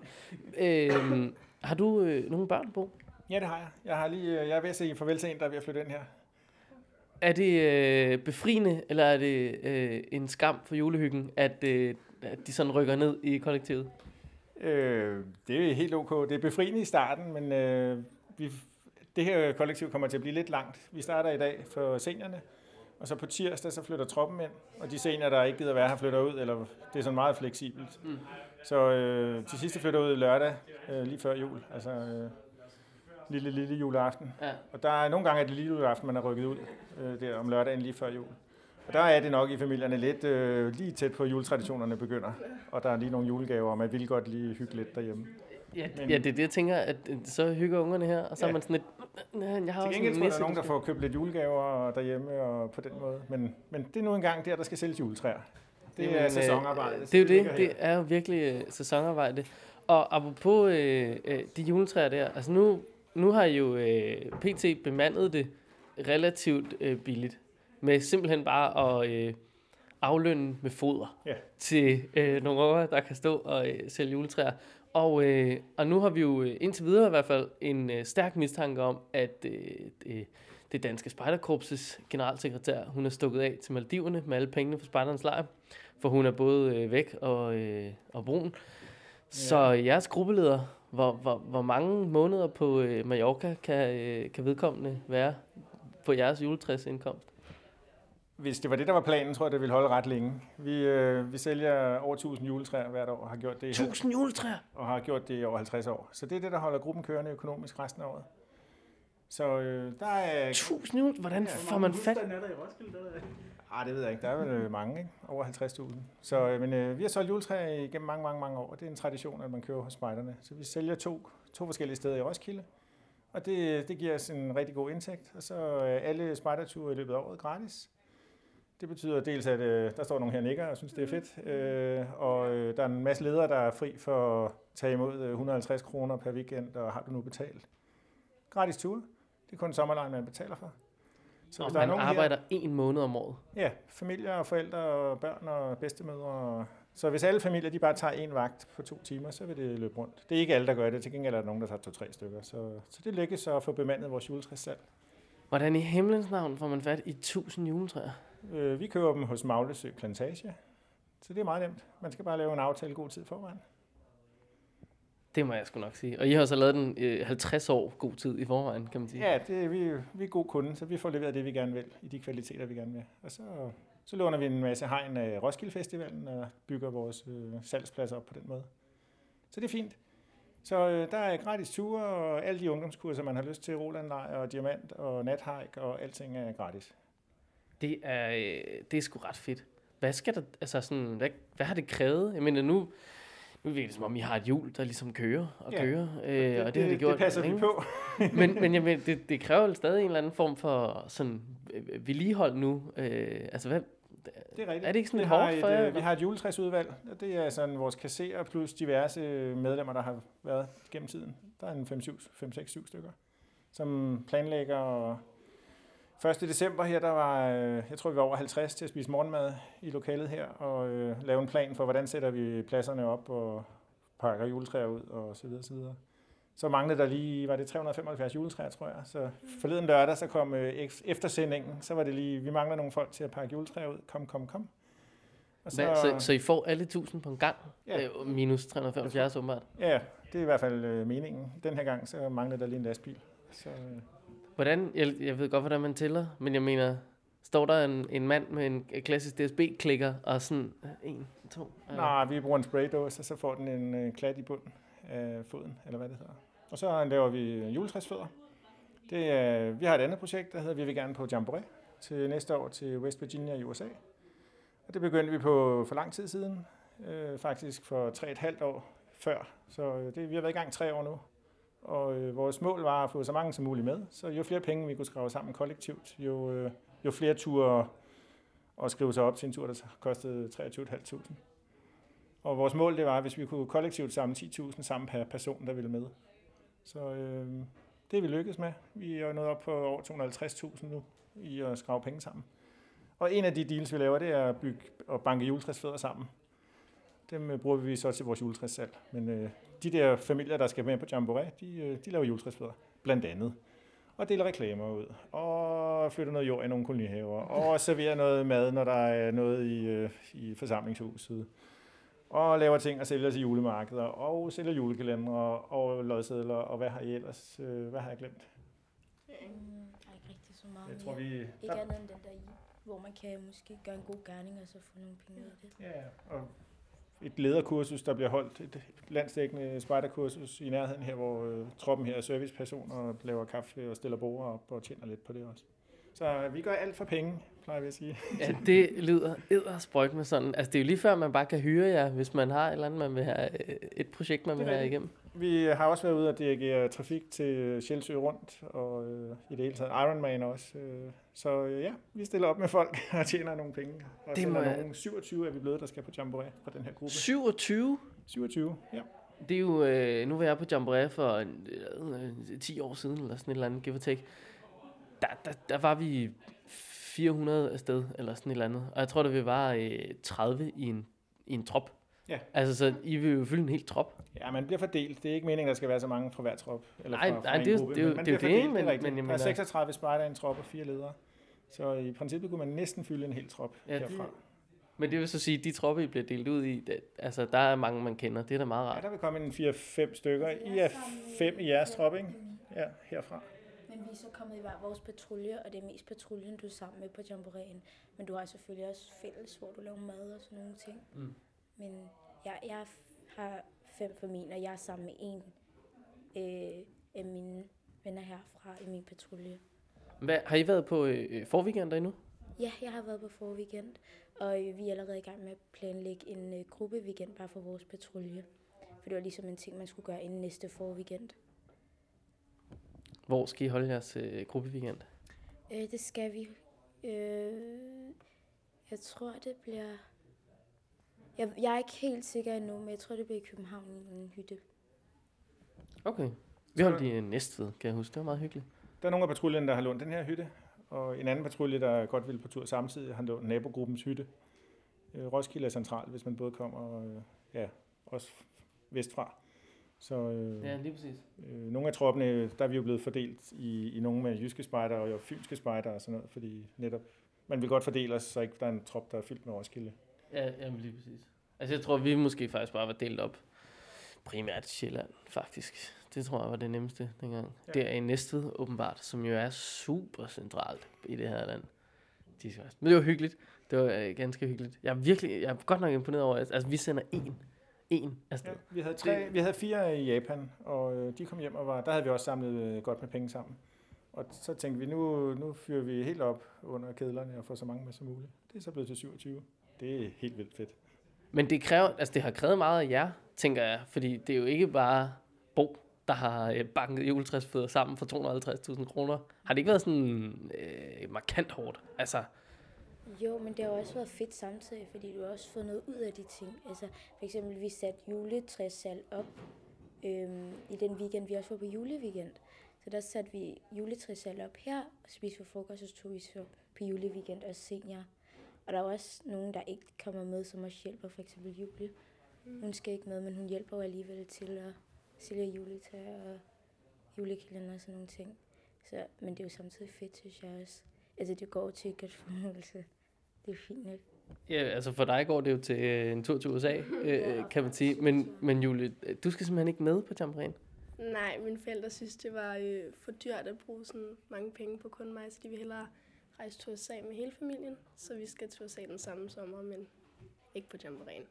Øhm, har du øh, nogle børn på? Ja, det har jeg. Jeg, har lige, øh, jeg er ved at sige farvel til en, der er ved at flytte ind her. Er det øh, befriende, eller er det øh, en skam for julehyggen, at, øh, at de sådan rykker ned i kollektivet? Øh, det er helt ok. Det er befriende i starten, men øh, vi, det her kollektiv kommer til at blive lidt langt. Vi starter i dag for seniorerne, og så på tirsdag så flytter troppen ind, og de seniorer, der ikke gider være her, flytter ud, eller det er sådan meget fleksibelt. Mm. Så øh, til sidst flytter ud lørdag, øh, lige før jul. Altså øh, lille, lille juleaften. Ja. Og der er nogle gange, at det lille juleaften, man er rykket ud øh, der om lørdagen lige før jul. Og der er det nok i familierne lidt øh, lige tæt på juletraditionerne begynder. Og der er lige nogle julegaver, og man vil godt lige hygge lidt derhjemme. Ja, Men- ja, det er det, jeg tænker, at øh, så hygger ungerne her, og så Ja. er man sådan lidt... "Nå, Jeg har Til også gengæld en tror jeg, der er nogen, der skal-" får købt lidt julegaver derhjemme og på den måde. Men, men det er nu engang der, der skal sælges juletræer. Det Jamen, er øh, sæsonarbejde. Det er jo det. her. Det er jo virkelig øh, sæsonarbejde. Og apropos øh, øh, de juletræer der, altså nu, nu har I jo øh, PT bemandet det relativt øh, billigt. Med simpelthen bare at øh, aflønne med foder Ja. til øh, nogle unger, der kan stå og øh, sælge juletræer. Og, øh, og nu har vi jo øh, indtil videre i hvert fald en øh, stærk mistanke om, at øh, det, det danske spejderkorpses generalsekretær, hun er stukket af til Maldiverne med alle pengene fra spejderens lejr, for hun er både øh, væk og, øh, og brun. Så jeres gruppeleder, hvor, hvor, hvor mange måneder på øh, Mallorca kan, øh, kan vedkommende være på jeres juletræsindkomst? Hvis det var det, der var planen, tror jeg, det ville holde ret længe. Vi, øh, vi sælger over 1000 juletræer hvert år og har gjort det i, 1000 juletræer! og har gjort det i over 50 år. Så det er det, der holder gruppen kørende økonomisk resten af året. Så øh, der er... 1000 juletræer? Hvordan Ja. får man fat? Husstand er der i Roskilde, der er Ah, det ved jeg ikke. Der er vel øh, mange, ikke? Over 50.000. Så, øh, men øh, vi har solgt juletræer igennem mange, mange, mange år. Det er en tradition, at man køber hos spejderne. Så vi sælger to, to forskellige steder i Roskilde. Og det, det giver os en rigtig god indtægt. Og så er alle spejderture i løbet af året gratis. Det betyder dels, at øh, der står nogle her nikker og synes, det er fedt. Øh, og øh, der er en masse ledere, der er fri for at tage imod øh, 150 kroner per weekend, og har du nu betalt. Gratis tur. Det er kun sommerlejen, man betaler for. Så hvis man arbejder en måned om året. Ja, familier og forældre og børn og bedstemødre. og- Så hvis alle familier de bare tager en vagt på to timer, så vil det løbe rundt. Det er ikke alle, der gør det. Til gengæld er der nogen, der tager to-tre stykker. Så, så det lykkes så at få bemandet vores juletræssalg. Hvordan i himlens navn får man fat i 1000 juletræer? Øh, vi køber dem hos Maglesø Plantage. Så det er meget nemt. Man skal bare lave en aftale god tid forvejen. Det må jeg sgu nok sige. Og I har så lavet den øh, 50 år god tid i forvejen, kan man sige. Ja, det vi, vi er gode kunder, så vi får leveret det, vi gerne vil, i de kvaliteter, vi gerne vil. Og så, så låner vi en masse hegn af Roskilde Festivalen og bygger vores øh, salgspladser op på den måde. Så det er fint. Så øh, der er gratis ture og alle de ungdomskurser, man har lyst til, Rolandlejr og Diamant og Nathike og alting er gratis. Det er, øh, det er sgu ret fedt. Hvad skal der, altså sådan, hvad, hvad har det krævet? Jeg mener, nu, nu virker det som om, I har et hjul, der ligesom kører og Ja. kører. Øh, og det, har det gjort det passer vi på. [LAUGHS] men, men jeg mener, det, det kræver vel stadig en eller anden form for sådan øh, vedligehold nu. Øh, altså, hvad, Det er rigtigt. Er det ikke sådan lidt hårdt for jer, øh? Vi har et juletræsudvalg, og det er sådan vores kasserer plus diverse medlemmer, der har været gennem tiden. Der er en 5-6-7 stykker, som planlægger. Og 1. december her, der var, øh, jeg tror vi var over 50 til at spise morgenmad i lokalet her, og øh, lave en plan for, hvordan sætter vi pladserne op og pakker juletræer ud og så videre, så videre. Så manglede der lige, var det 375 juletræer, tror jeg. Så forleden lørdag, så kom øh, eftersendingen, så var det lige, vi mangler nogle folk til at pakke juletræer ud. Kom, kom, kom. Og hvad, så, så I får alle 1000 på en gang? Ja. Øh, minus 375 åbenbart. Ja, det er i hvert fald øh, meningen. Den her gang, så mangler der lige en lastbil. Så, øh, Hvordan, jeg, jeg ved godt, hvordan man tæller, men jeg mener, står der en, en mand med en klassisk DSB-klikker og sådan, øh, en, to, øh, nej, vi bruger en spraydåse, og så får den en en klat i bunden af foden, eller hvad det hedder. Og så laver vi juletræsfødder. Det øh, vi har et andet projekt, der hedder Vi vil gerne på Jamboree til næste år til West Virginia i USA. Og det begyndte vi på for lang tid siden, øh, faktisk for tre et halvt år før. Så øh, det, vi har været i gang tre år nu. Og øh, vores mål var at få så mange som muligt med. Så jo flere penge vi kunne skrive sammen kollektivt, jo, øh, jo flere ture og skrive sig op til en tur, der kostede 23.500. Og vores mål det var, at hvis vi kunne kollektivt samle 10.000 sammen per person, der ville med. Så øh, det er vi lykkedes med. Vi er nået op på over 250.000 nu i at skrave penge sammen. Og en af de deals, vi laver, det er at bygge og banke juletræsfødder sammen. Dem øh, bruger vi så til vores juletræssalg. Men øh, de der familier, der skal med på Jamboree, de, øh, de laver juletræsfødder, blandt andet. Og deler reklamer ud, og flytter noget jord i nogle kolonihaver, og serverer noget mad, når der er noget i, øh, i forsamlingshuset. Og laver ting og sælger til julemarkeder, og sælger julekalendere og lodsedler, og hvad har I ellers? Øh, hvad har jeg glemt? Mm, ikke rigtig så meget Jeg tror, vi... Ikke andet end den der i, hvor man kan måske gøre en god gerning og så få nogle penge ud af det. Ja, og et lederkursus, der bliver holdt, et landsdækkende spejderkursus i nærheden her, hvor øh, troppen her er servicepersoner og laver kaffe og stiller bord op og tjener lidt på det også. Så øh, vi gør alt for penge, plejer vi at sige. Ja, det lyder eddersprøjt med sådan. Altså, det er jo lige før, man bare kan hyre jer, hvis man har et eller andet, man vil have, øh, et projekt, man vil have igennem. Vi har også været ude og dirigere trafik til Sjælsø rundt, og øh, i det hele taget Ironman også. Øh, så øh, ja, vi stiller op med folk [LAUGHS] og tjener nogle penge. Og Det det må jeg- nogen 27 er vi blevet, der skal på Jamboree fra den her gruppe. 27? 27, ja. Det er jo, øh, nu var jeg på Jamboree for øh, 10 år siden, eller sådan et eller andet, give or take. Der, der, der var vi 400 afsted, eller sådan et eller andet. Og jeg tror, at vi var øh, 30 i en, i en trop. Ja. Altså, så I vil jo fylde en hel trop. Ja, man bliver fordelt. Det er ikke meningen, der skal være så mange fra hver trop. Eller Nej, fra, fra nej, en det gruppe, det men man det er jo bliver det, fordelt, men- men jeg Der er mener- 36 spejder i en trop og fire ledere. Så i princippet kunne man næsten fylde en hel trop Ja, ja, det- herfra. Men det vil så sige, at de tropper, I bliver delt ud i, det, altså, der er mange, man kender. Det er da meget Ja, rart. der vil komme en 4-5 stykker. I er fem i jeres trop, ikke? Ja, herfra. Men vi er så kommet i hver vores patrulje, og det er mest patruljen, du er sammen med på jamboree'en. Men du har selvfølgelig også fælles, hvor du laver mad og sådan nogle ting. Mm. Men jeg, jeg har fem og jeg er sammen med en øh, af mine venner herfra i min patrulje. Hvad, har I været på øh, forweekender endnu? Ja, jeg har været på forweekend, og øh, vi er allerede i gang med at planlægge en øh, gruppeweekend bare for vores patrulje. For det var ligesom en ting, man skulle gøre inden næste forweekend. Hvor skal I holde jeres øh, gruppeweekend? Øh, det skal vi. Øh, jeg tror, det bliver... Jeg, jeg er ikke helt sikker endnu, men jeg tror, det bliver i København i en hytte. Okay. Vi holdt i øh, Næstved, kan jeg huske. Det var meget hyggeligt. Der er nogle af patruljerne, der har lånt den her hytte, og en anden patrulje, der godt vil på tur samtidig, har lånt nabogruppens hytte. Øh, Roskilde er central, hvis man både kommer øh, ja, også vestfra. Så øh, Ja, lige præcis. øh, nogle af troppene, der er vi jo blevet fordelt i, i nogle med jyske spejder og jo fynske spejder og sådan noget, fordi netop man vil godt fordele os, så ikke der er en trop, der er fyldt med Roskilde. Ja, jamen lige præcis. Altså, jeg tror, vi måske faktisk bare var delt op. Primært Sjælland, faktisk. Det tror jeg var det nemmeste dengang. Ja. Der i Næstved, åbenbart, som jo er super centralt i det her land. Men det var hyggeligt. Det var øh, ganske hyggeligt. Jeg er virkelig, jeg er godt nok imponeret over, at altså, vi sender en. En afsted. Ja, vi, havde tre, vi havde fire i Japan, og øh, de kom hjem og var, der havde vi også samlet øh, godt med penge sammen. Og så tænkte vi, nu, nu fyrer vi helt op under kedlerne og får så mange med som muligt. Det er så blevet til 27. Det er helt vildt fedt. Men det kræver, altså det har krævet meget af jer, tænker jeg, fordi det er jo ikke bare Bo, der har øh, banket juletræsfødder sammen for 250.000 kroner. Har det ikke været sådan øh, markant hårdt? Altså, Jo, men det har også været fedt samtidig, fordi du har også fået noget ud af de ting. Altså, for eksempel, vi satte juletræssalg op øhm, i den weekend, vi også var på juleweekend. Så der satte vi juletræssalg op her, og spiste for frokost, og så tog vi så på juleweekend og senior. Og der er også nogen, der ikke kommer med, som også hjælper, for eksempel Julie. Hun skal ikke med, men hun hjælper jo alligevel til at sælge juletræer og julekalender og sådan nogle ting. Så, men det er jo samtidig fedt, synes jeg også. Altså, det går til godt formåelse. Det er fint nok. ja, altså for dig går det jo til øh, en tur til USA, øh, kan man sige. Men, men Julie, du skal simpelthen ikke med på Jamboreen. Nej, mine forældre synes, det var øh, for dyrt at bruge sådan mange penge på kun mig, så de vil hellere rejse til USA med hele familien. Så vi skal til USA den samme sommer, men ikke på Jamboreen.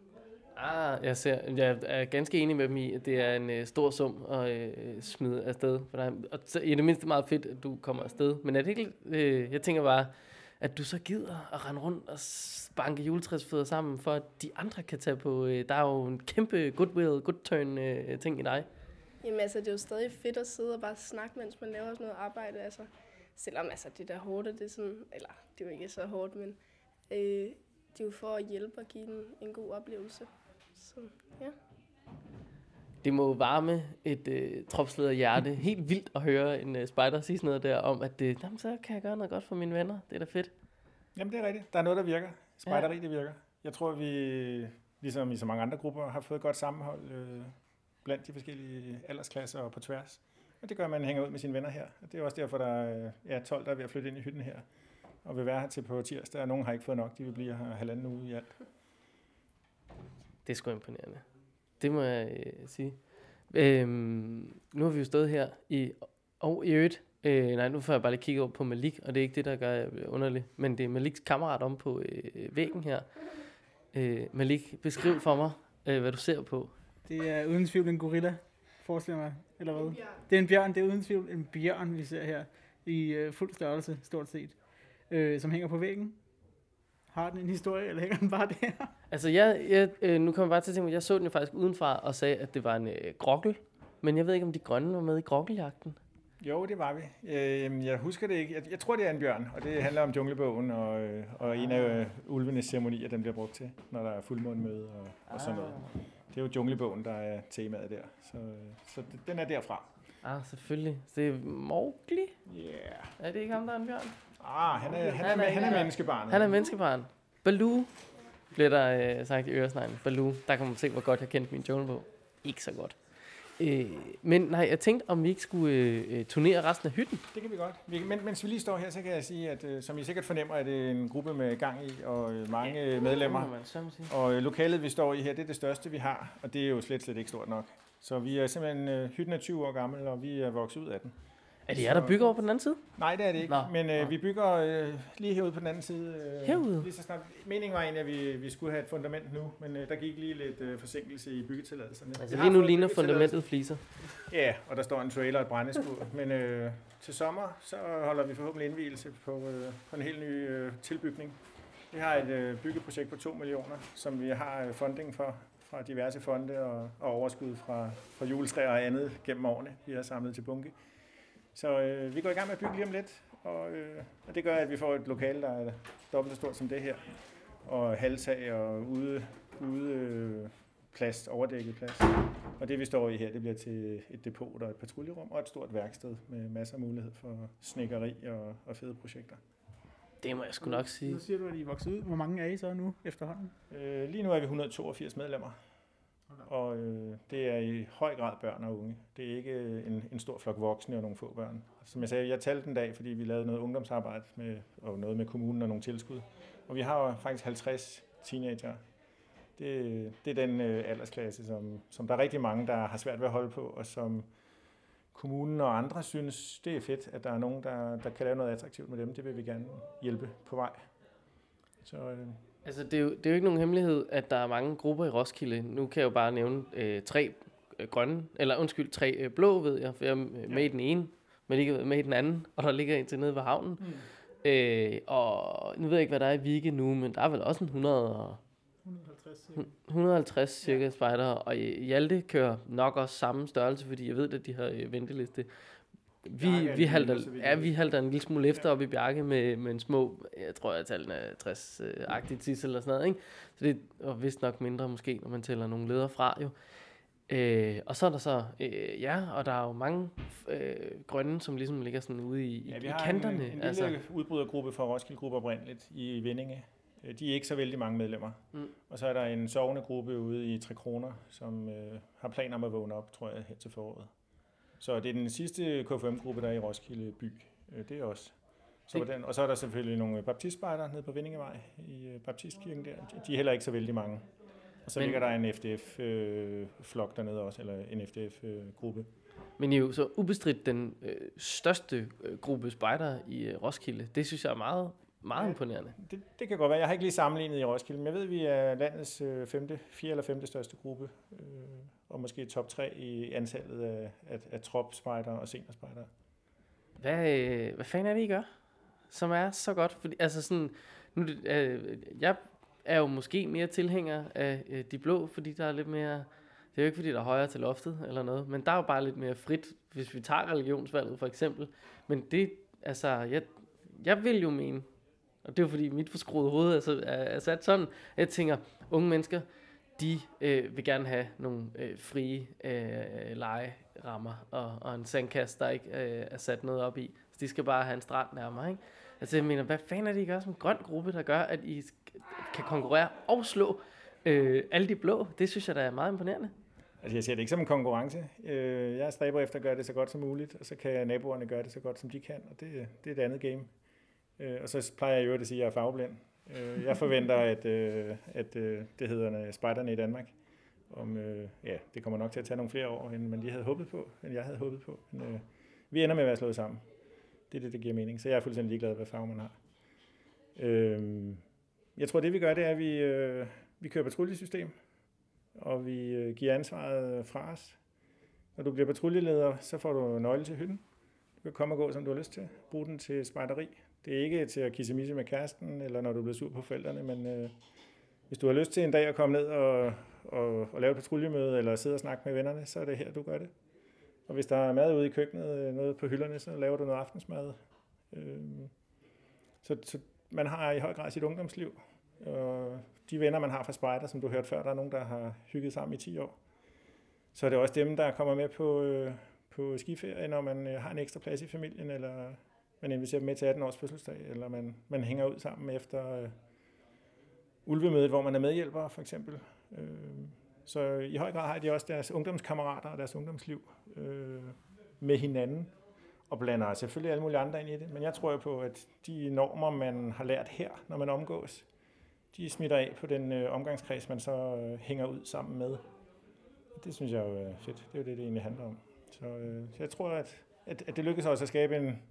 Ah, jeg, ser, jeg er ganske enig med dem i, at det er en øh, stor sum at øh, smide afsted for dig. Og så, i det mindste meget fedt, at du kommer afsted. Men er det ikke, øh, jeg tænker bare, at du så gider at rende rundt og banke juletræsfødder sammen, for at de andre kan tage på, øh, der er jo en kæmpe goodwill, good turn øh, ting i dig. Jamen altså, det er jo stadig fedt at sidde og bare snakke, mens man laver sådan noget arbejde. Altså, selvom altså, det der hårdt, og det er sådan, eller det er jo ikke så hårdt, men øh, det er jo for at hjælpe og give en, en god oplevelse. Så ja. Det må varme et øh, tropsleder hjerte helt vildt at høre en øh, spider sige sådan noget der om, at øh, jamen, så kan jeg gøre noget godt for mine venner. Det er da fedt. Jamen det er rigtigt. Der er noget, der virker. Spejderi, det virker. Jeg tror, vi, ligesom i så mange andre grupper, har fået et godt sammenhold øh, blandt de forskellige aldersklasser og på tværs. Og det gør, at man hænger ud med sine venner her. Og det er også derfor, der er ja, 12, der er ved at flytte ind i hytten her. Og vil være her til på tirsdag, og nogen har ikke fået nok. De vil blive her halvanden uge i alt. Det er sgu imponerende. Det må jeg øh, sige. Øhm, nu har vi jo stået her i... Og i øvrigt... Øh, nej, nu får jeg bare lige kigget over på Malik, og det er ikke det, der gør jeg underligt. Men det er Maliks kammerat om på øh, væggen her. Øh, Malik, beskriv for mig, øh, hvad du ser på. Det er uden tvivl en gorilla, forestiller mig, eller hvad? Det er en bjørn, det er uden tvivl en bjørn, vi ser her, i øh, fuld størrelse, stort set, øh, som hænger på væggen. Har den en historie, eller hænger den bare der? Altså, jeg, jeg, øh, nu kommer jeg bare til at tænke, at jeg så den jo faktisk udenfra og sagde, at det var en øh, grokkel. Men jeg ved ikke, om de grønne var med i grokkeljagten. Jo, det var vi. Øh, jeg husker det ikke. Jeg, jeg tror, det er en bjørn, og det handler om junglebogen, og, øh, og en af øh, ulvenes ceremonier, den bliver brugt til, når der er fuldmånemøde og, og sådan noget. Det er jo junglebogen, der er temaet der, så, så det- den er derfra. Ah, selvfølgelig. Det er Mowgli. Yeah. Er det ikke ham, der er en bjørn? Ah, han er, han er, Han er han er, menneskebarnet. Han er menneskebarn. Baloo bliver der øh, sagt i øresneglen. Baloo, der kan man se, hvor godt jeg kendte min junglebog. Ikke så godt. Øh, men nej, jeg tænkte, om vi ikke skulle øh, øh, turnere resten af hytten. Det kan vi godt. Vi, men, mens vi lige står her, så kan jeg sige, at øh, som I sikkert fornemmer, er det en gruppe med gang i og øh, mange øh, medlemmer. Man. Og øh, lokalet, vi står i her, det er det største, vi har, og det er jo slet, slet ikke stort nok. Så vi er simpelthen, øh, hytten er 20 år gammel, og vi er vokset ud af den. Er det jer, der bygger over på den anden side? Nej, det er det ikke. Nå. Men øh, vi bygger øh, lige herude på den anden side. Øh, Herude? Lige så snart. Meningen var egentlig, at vi, vi skulle have et fundament nu, men øh, der gik lige lidt øh, forsinkelse i byggetilladelserne. Altså lige nu ligner fundamentet fliser. Ja, og der står en trailer og et brændeskur. men øh, til sommer, så holder vi forhåbentlig indvielse på, øh, på en helt ny øh, tilbygning. Vi har et øh, byggeprojekt på 2 millioner, som vi har øh, funding for fra diverse fonde og, og overskud fra, fra juletræer og andet gennem årene, vi har samlet til bunke. Så øh, vi går i gang med at bygge lige om lidt, og, øh, og det gør, at vi får et lokale, der er dobbelt så stort som det her, og halvtag og ude, ude øh, plads, overdækket plads. Og det vi står i her, det bliver til et depot og et patruljerum og et stort værksted med masser af mulighed for snikkeri og, og fede projekter. Det må jeg sgu nok sige. Nu siger du, at I er vokset ud. Hvor mange er I så nu efterhånden? Øh, lige nu er vi 182 medlemmer, og øh, det er i høj grad børn og unge. Det er ikke øh, en, en stor flok voksne og nogle få børn. Som jeg sagde, jeg talte den dag, fordi vi lavede noget ungdomsarbejde med, og noget med kommunen og nogle tilskud. Og vi har jo faktisk 50 teenager. Det, det er den øh, aldersklasse, som, som der er rigtig mange, der har svært ved at holde på, og som kommunen og andre synes, det er fedt, at der er nogen, der, der kan lave noget attraktivt med dem. Det vil vi gerne hjælpe på vej. Så øh, Altså, det er, jo, det er jo ikke nogen hemmelighed, at der er mange grupper i Roskilde. Nu kan jeg jo bare nævne øh, tre øh, grønne, eller undskyld, tre øh, blå, ved jeg, for jeg er øh, med i den ene, men ikke med i den anden, [LAUGHS] og der ligger en til nede ved havnen. Mm. Øh, og nu ved jeg ikke, hvad der er i Vige nu, men der er vel også en 100 og 150 cirka. 150 cirka ja. spejdere, og Hjalte kører nok også samme størrelse, fordi jeg ved, at de har øh, venteliste. Vi, vi, halter, ja, vi halter en lille smule efter op i Bjarke med, med en små, jeg tror, jeg tallene er 60-agtige tis eller sådan noget, ikke? Så det er vist nok mindre måske, når man tæller nogle ledere fra jo. Øh, og så er der så, øh, ja, og der er jo mange øh, grønne, som ligesom ligger sådan ude i, Ja, vi i kanterne. en, en lille altså, udbrydergruppe fra Roskilde Gruppe oprindeligt i Vindinge. Øh, De er ikke så vældig mange medlemmer. Mm. Og så er der en sovende gruppe ude i Tre Kroner, som øh, har planer om at vågne op, tror jeg, her til foråret. Så det er den sidste KFM-gruppe, der er i Roskilde by. Øh, det er også. Så det... den, og så er der selvfølgelig nogle baptistspejder nede på Vindingevej i øh, Baptistkirken der. De- er heller ikke så vældig mange. Og så Men- ligger der en FDF-flok dernede også, eller en FDF-gruppe. Men I er jo så ubestridt den øh, største øh, gruppe spejdere i øh, Roskilde. Det synes jeg er meget, meget imponerende. Det, det kan godt være. Jeg har ikke lige sammenlignet i Roskilde, men jeg ved, at vi er landets øh, femte, fjerde eller femte største gruppe, øh, og måske top 3 i antallet af, af, af tropspejder og seniorspejder. Hvad, øh, hvad fanden er det, I gør, som er så godt? Fordi, altså sådan, nu, det- øh, jeg er jo måske mere tilhænger af øh, de blå, fordi der er lidt mere... Det er jo ikke, fordi der er højere til loftet eller noget, men der er jo bare lidt mere frit, hvis vi tager religionsvalget for eksempel. Men det, altså, jeg, jeg vil jo mene, og det er jo fordi mit forskruede hoved altså, er, er sat sådan, at jeg tænker, unge mennesker, de øh, vil gerne have nogle øh, frie øh, legerammer og, og en sandkasse, der ikke øh, er sat noget op i. Så de skal bare have en strand nærmere, ikke? Altså jeg mener, hvad fanden er det, I gør som grøn gruppe, der gør, at I kan konkurrere og slå øh, alle de blå? Det synes jeg, der er meget imponerende. Altså, jeg ser det ikke som en konkurrence. Øh, jeg stræber efter at gøre det så godt som muligt, og så kan naboerne gøre det så godt, som de kan, og det, det er et andet game. Øh, og så plejer jeg jo at sige, at jeg er farveblind. Øh, jeg forventer, at, øh, at øh, det hedder øh, spejderne i Danmark. Om, øh, ja, det kommer nok til at tage nogle flere år, end man lige havde håbet på, end jeg havde håbet på. Men, øh, vi ender med at være slået sammen. Det er det, der giver mening. Så jeg er fuldstændig ligeglad, hvad farve man har. Øh, jeg tror, det vi gør, det er, at vi, øh, vi kører patruljesystem. og vi øh, giver ansvaret fra os. Når du bliver patruljeleder, så får du nøgle til hytten. Du kan komme og gå, som du har lyst til. Brug den til spejderi. Det er ikke til at kissemisse med kæresten, eller når du bliver sur på forældrene, men øh, hvis du har lyst til en dag at komme ned og, og, og lave et patruljemøde, eller sidde og snakke med vennerne, så er det her, du gør det. Og hvis der er mad ude i køkkenet, øh, noget på hylderne, så laver du noget aftensmad. Øh, så, så man har i høj grad sit ungdomsliv. Og de venner, man har fra spejder, som du hørte før, der er nogen, der har hygget sammen i 10 år. Så er det også dem, der kommer med på, øh, på skiferie, når man øh, har en ekstra plads i familien, eller man inviterer dem med til 18 års fødselsdag, eller man, man hænger ud sammen efter øh, ulvemødet, hvor man er medhjælper, for eksempel. Øh, så i høj grad har de også deres ungdomskammerater og deres ungdomsliv øh, med hinanden, og blander selvfølgelig alle mulige andre ind i det. Men jeg tror jo på, at de normer, man har lært her, når man omgås, de smitter af på den øh, omgangskreds, man så øh, hænger ud sammen med. Det synes jeg jo er fedt. Det er jo det, det egentlig handler om. Så, øh, så jeg tror, at, at, at det lykkes også at skabe en,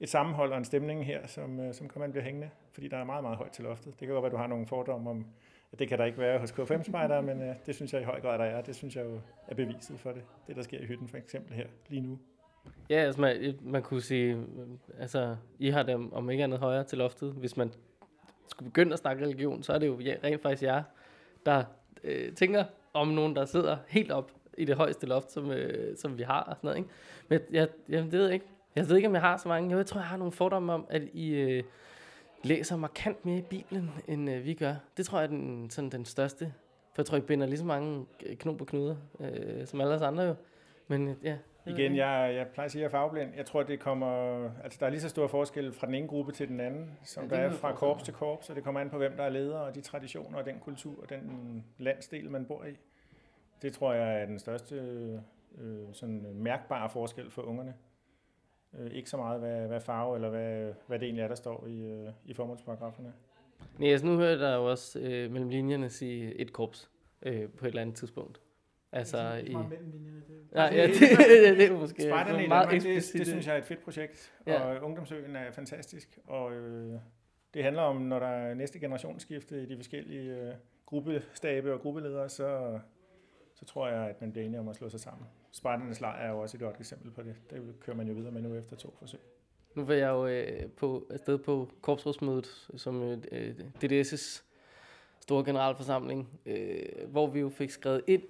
et sammenhold og en stemning her, som, øh, som kommer blive hængende, fordi der er meget, meget højt til loftet. Det kan godt være, at du har nogle fordomme om, at det kan der ikke være hos K5-spejdere, men øh, det synes jeg i høj grad, der er. Det synes jeg jo er beviset for det, det der sker i hytten for eksempel her lige nu. Ja, altså man, øh, man kunne sige, øh, altså I har dem om ikke andet højere til loftet. Hvis man skulle begynde at snakke religion, så er det jo ja, rent faktisk jer, der øh, tænker om nogen, der sidder helt op i det højeste loft, som, øh, som vi har og sådan noget. Ikke? Men jeg, jeg, det ved jeg ikke. Jeg ved ikke, om jeg har så mange. Jeg tror, jeg har nogle fordomme om, at I øh, læser markant mere i Bibelen, end øh, vi gør. Det tror jeg er den, sådan den største. For jeg tror, I binder lige så mange knop på knuder, øh, som alle os andre jo. Men øh, ja, Igen, jeg, jeg plejer at sige, at jeg er farveblind. Jeg tror, det kommer... Altså, der er lige så stor forskel fra den ene gruppe til den anden, som ja, der er fra korps til korps, så det kommer an på, hvem der er leder, og de traditioner, og den kultur, og den landsdel, man bor i. Det tror jeg er den største øh, sådan mærkbare forskel for ungerne. Øh, ikke så meget, hvad, hvad farve eller hvad, hvad det egentlig er, der står i, øh, i formålsparagraferne. Nej, altså nu hører jeg jo også øh, mellem linjerne sige et korps øh, på et eller andet tidspunkt. Altså i... mellem linjerne. Det ja, [LAUGHS] ja, det, det, det er måske Spejderne i Danmark, det, det synes jeg er et fedt projekt, ja. og Ungdomsøen er fantastisk, og øh, det handler om, når der er næste generationsskifte i de forskellige øh, gruppestabe og gruppeledere, så, så tror jeg, at man bliver enige om at slå sig sammen. Spejdernes lejr er jo også et godt eksempel på det. Det kører man jo videre med nu efter to forsøg. Nu var jeg jo øh, på, afsted på korpsrådsmødet, som øh, øh DDS' store generalforsamling, øh, hvor vi jo fik skrevet ind,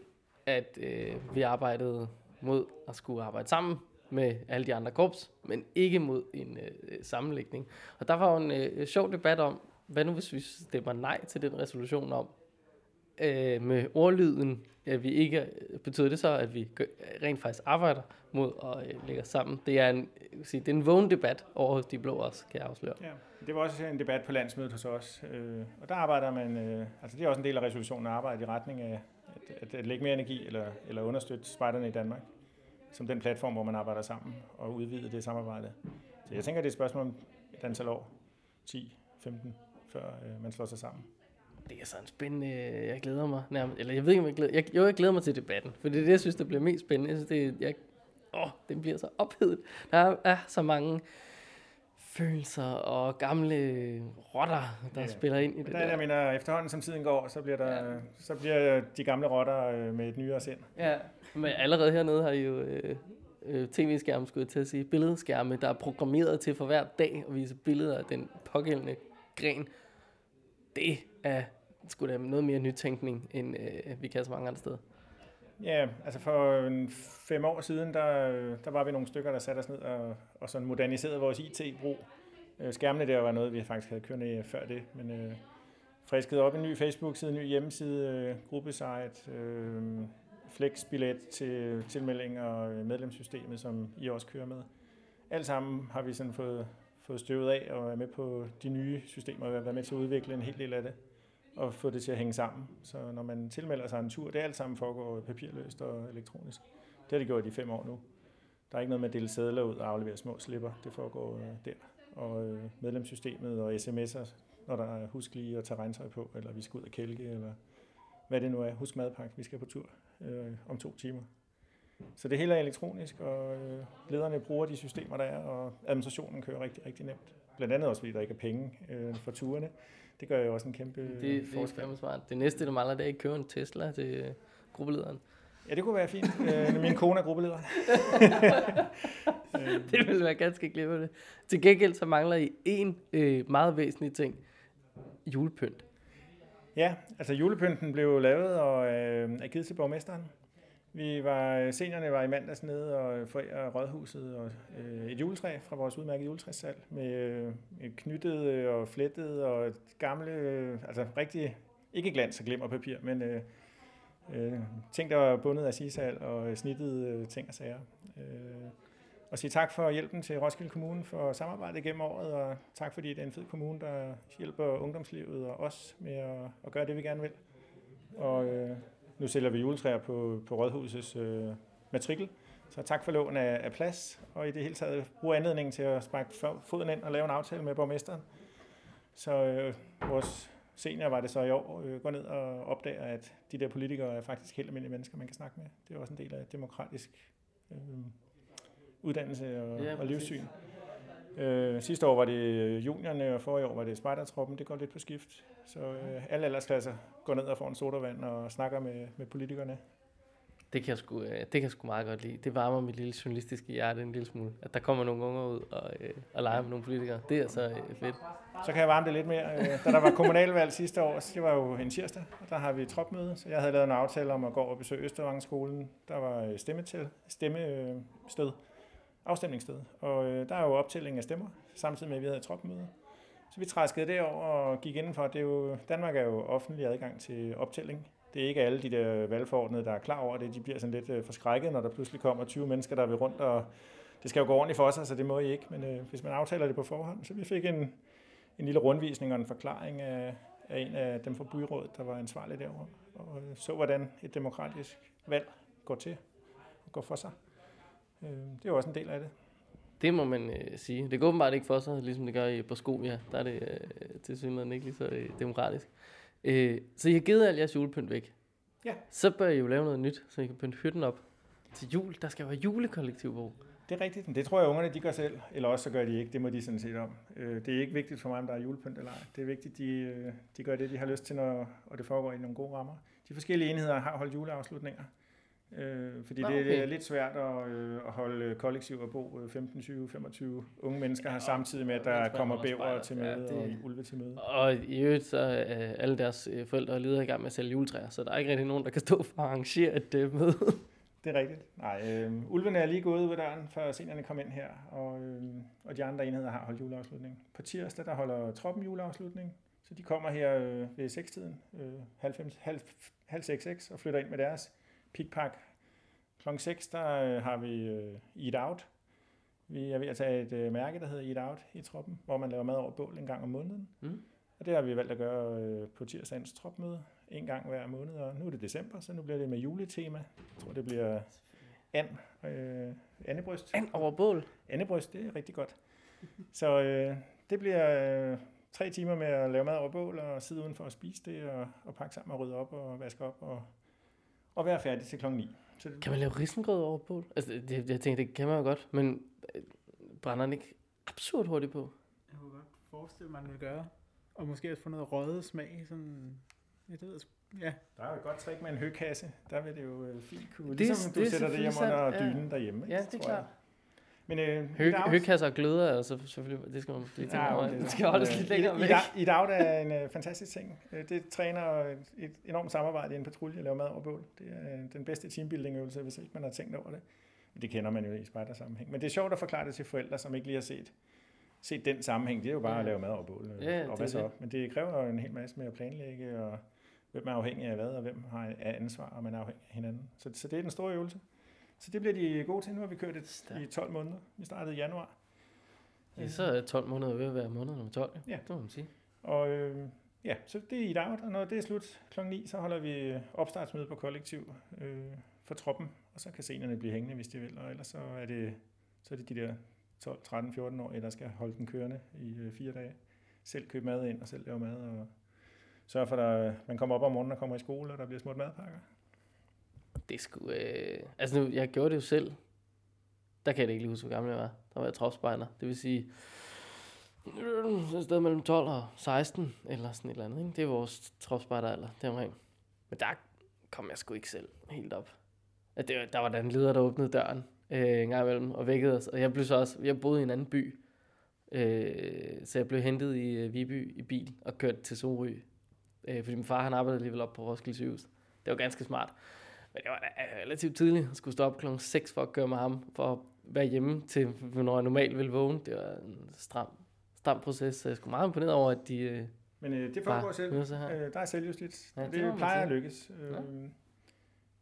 at øh, vi arbejdede mod at skulle arbejde sammen med alle de andre korps, men ikke mod en øh, sammenlægning. Og der var jo en øh, sjov debat om, hvad nu hvis vi stemmer nej til den resolution om, øh, med ordlyden, at vi ikke, betyder det så, at vi rent faktisk arbejder mod at øh, lægge os sammen. Det er en, sige, det er en vågen debat over hos de blå også, kan jeg afsløre. Ja, det var også en debat på landsmødet hos os, øh, og der arbejder man, øh, altså det er også en del af resolutionen at arbejde i retning af at, at, at lægge mere energi eller, eller understøtte spejderne i Danmark som den platform, hvor man arbejder sammen og udvide det samarbejde. Så jeg tænker, det er et spørgsmål om et antal år, 10, 15, før øh, man slår sig sammen. Det er sådan spændende, jeg glæder mig nærmest, eller jeg ved ikke, om jeg glæder, jeg, jo, jeg glæder mig til debatten, for det er det, jeg synes, der bliver mest spændende. Jeg synes, det, jeg, åh, det bliver så ophedet. Der er, er så mange følelser og gamle rotter, der ja. spiller ind i det der. der. Jeg mener, efterhånden som tiden går, så bliver, der, ja. så bliver de gamle rotter øh, med et nyere sind. Ja, men allerede hernede har I jo øh, øh, tv-skærme, skulle jeg til at sige, billedskærme, der er programmeret til for hver dag at vise billeder af den pågældende gren. Det er skulle da noget mere nytænkning, end øh, vi kan så mange andre steder. Ja, altså for en fem år siden, der, der var vi nogle stykker, der satte os ned og, og sådan moderniserede vores IT-brug. Øh, skærmene der var noget, vi faktisk havde kørende øh, før det, men øh, friskede op en ny Facebook-side, en ny hjemmeside, øh, gruppesite, øh, flexbillet til tilmelding og øh, medlemssystemet, som I også kører med. Alt sammen har vi sådan fået, fået støvet af og er med på de nye systemer og været med til at udvikle en hel del af det og få det til at hænge sammen. Så når man tilmelder sig en tur, det alt sammen foregår papirløst og elektronisk. Det har de gjort i fem år nu. Der er ikke noget med at dele sædler ud og aflevere små slipper. Det foregår øh, der. Og øh, medlemssystemet og sms'er, når der er husk lige at tage regntøj på, eller vi skal ud og kælke, eller hvad det nu er. Husk madpakke, vi skal på tur øh, om to timer. Så det hele er elektronisk, og øh, lederne bruger de systemer, der er, og administrationen kører rigtig, rigtig nemt. Blandt andet også, fordi der ikke er penge øh, for turene. Det gør jo også en kæmpe det, forskel. Det er smart. Det næste, du mangler, det er ikke købe en Tesla til gruppelederen. Ja, det kunne være fint. Øh, min kone er gruppeleder. [LAUGHS] det ville være ganske glimrende. Til gengæld så mangler I en øh, meget væsentlig ting. Julepynt. Ja, altså julepynten blev lavet og øh, er givet til borgmesteren. Vi var, øh, seniorerne var i mandags nede og øh, forære rådhuset og øh, et juletræ fra vores udmærkede juletræssalg med øh, knyttet øh, og flettet og gamle, øh, altså rigtig, ikke glans og glimmer papir, men øh, øh, ting, der var bundet af sisal og snittet øh, ting og sager. Øh, og sige tak for hjælpen til Roskilde Kommune for samarbejdet gennem året, og tak fordi det er en fed kommune, der hjælper ungdomslivet og os med at, at gøre det, vi gerne vil. Og øh, nu sælger vi juletræer på, på Rådhusets øh, matrikel, så tak for lån af, af plads, og i det hele taget bruge anledningen til at sparke foden ind og lave en aftale med borgmesteren. Så øh, vores senior var det så i år, øh, går ned og opdager, at de der politikere er faktisk helt almindelige mennesker, man kan snakke med. Det er også en del af demokratisk øh, uddannelse og, ja, og livssyn. Øh, sidste år var det juniorerne, og forrige år var det spejdertroppen. Det går lidt på skift. Så øh, alle aldersklasser går ned og får en sodavand og snakker med, med politikerne. Det kan, jeg sgu, øh, det kan jeg sgu meget godt lide. Det varmer mit lille journalistiske hjerte en lille smule. At der kommer nogle unger ud og, øh, og leger med nogle politikere. Det er så øh, fedt. Så kan jeg varme det lidt mere. Øh, da der var kommunalvalg sidste år, det var jo en tirsdag, og der har vi tropmøde. Så jeg havde lavet en aftale om at gå og besøge Østervangskolen. Der var stemme til, stemmested afstemningssted. Og øh, der er jo optælling af stemmer, samtidig med, at vi havde et tropmøde. Så vi træskede derover og gik indenfor. Det er jo, Danmark er jo offentlig adgang til optælling. Det er ikke alle de der valgforordnede, der er klar over det. De bliver sådan lidt øh, forskrækket, når der pludselig kommer 20 mennesker, der vil rundt, og det skal jo gå ordentligt for sig, så det må I ikke. Men øh, hvis man aftaler det på forhånd, så vi fik en, en lille rundvisning og en forklaring af, af en af dem fra byrådet, der var ansvarlig derovre, og øh, så hvordan et demokratisk valg går til og går for sig. Øh, det er jo også en del af det. Det må man øh, sige. Det går åbenbart ikke for sig, ligesom det gør i Boscovia. Der er det øh, til synligheden ikke lige så øh, demokratisk. Øh, så I har givet al jeres julepynt væk. Ja. Så bør I jo lave noget nyt, så I kan pynte hytten op til jul. Der skal jo være julekollektiv på. Det er rigtigt. Det tror jeg, ungerne de gør selv. Eller også så gør de ikke. Det må de sådan set om. Øh, det er ikke vigtigt for mig, om der er julepynt eller ej. Det er vigtigt, de, øh, de gør det, de har lyst til, når, og det foregår i nogle gode rammer. De forskellige enheder har holdt juleafslutninger. Øh, fordi Nå, okay. det er lidt svært at, øh, at holde kollektiv og bo 15, 20, 25 unge mennesker her samtidig med, at der kommer bæver til møde ja, det... og ulve til møde. Og i øvrigt så er alle deres øh, forældre og ledere i gang med at sælge juletræer, så der er ikke rigtig nogen, der kan stå for at arrangere et øh, møde. [LAUGHS] Det er rigtigt. Nej, øh, ulvene er lige gået ud ved døren, før seniorerne kom ind her, og, øh, og de andre enheder har holdt juleafslutning. På tirsdag, der holder troppen juleafslutning, så de kommer her øh, ved 6-tiden, øh, halv, halv, halv 6, og flytter ind med deres pikpak. Klokken 6, der øh, har vi øh, Eat Out. Vi er ved at tage et øh, mærke, der hedder Eat Out i troppen, hvor man laver mad over bål en gang om måneden. Mm. Og det har vi valgt at gøre øh, på tirsdagens tropmøde en gang hver måned, og nu er det december, så nu bliver det med juletema. Jeg tror, det bliver and, øh, andebryst. And over bål? Andebryst, det er rigtig godt. Så øh, det bliver øh, tre timer med at lave mad over bål, og sidde udenfor og spise det, og, og pakke sammen og rydde op og vaske op, og, og være færdig til klokken 9. Så det... Kan man lave risengrød over bål? Altså, det, jeg tænker, det kan man jo godt, men øh, brænder den ikke absurd hurtigt på? Jeg kunne godt forestille mig, at man vil gøre. Og måske også få noget røget smag, sådan jeg ved, ja. Der er jo et godt trick med en høkasse. Der vil det jo øh, fint kunne. Det, ligesom du det sætter det hjem under dynen ja. derhjemme. Ja, det er klart. Men øh, Hø, høkasser og gløder, altså selvfølgelig, det skal man lige tænke ja, over. Det, det skal holdes lidt længere væk. I dag er en uh, fantastisk ting. Det træner et, et enormt samarbejde i en patrulje at lave mad over bål. Det er den bedste teambuilding-øvelse, hvis ikke man har tænkt over det. Det kender man jo i spejdersammenhæng. Men det er sjovt at forklare det til forældre, som ikke lige har set, set den sammenhæng. Det er jo bare ja. at lave mad over bål. Ja, og hvad så? Det. Men det kræver en hel masse med at planlægge og hvem er afhængig af hvad, og hvem har ansvar, og man er afhængig af hinanden. Så, så det er den store øvelse. Så det bliver de gode til. Nu har vi kørt et, i 12 måneder. Vi startede i januar. Ja, så er 12 måneder ved at være måned nummer 12. Ja. Det må man sige. Og øh, ja, så det er i dag, og når det er slut kl. 9, så holder vi opstartsmøde på kollektiv øh, for troppen, og så kan scenerne blive hængende, hvis de vil, og ellers så er det, så er det de der 12, 13, 14 år, der skal holde den kørende i øh, fire dage. Selv købe mad ind og selv lave mad og sørge for, at man kommer op om morgenen og kommer i skole, og der bliver små madpakker. Det skulle... Øh... Altså, nu, jeg gjorde det jo selv. Der kan jeg ikke lige huske, hvor gammel jeg var. Der var jeg tropspejler. Det vil sige, et sted mellem 12 og 16, eller sådan et eller andet. Ikke? Det er vores tropspejderalder, det omkring. Men der kom jeg sgu ikke selv helt op. At det, der var den en leder, der åbnede døren øh, en gang imellem og vækkede os. Og jeg blev så også, jeg boede i en anden by, øh, så jeg blev hentet i øh, Viby i bil og kørt til Sorø. Øh, fordi min far, han arbejdede alligevel op på Roskilde Sygehus. Det var ganske smart. Men det var da relativt tidligt. Jeg skulle stå op klokken 6 for at køre med ham, for at være hjemme til, hvornår jeg normalt ville vågne. Det var en stram, stram proces, så jeg skulle meget imponeret over, at de... Øh, Men øh, det foregår selv. Øh, der er selvjustits. Ja, det det, plejer at lykkes. Øh, Ja.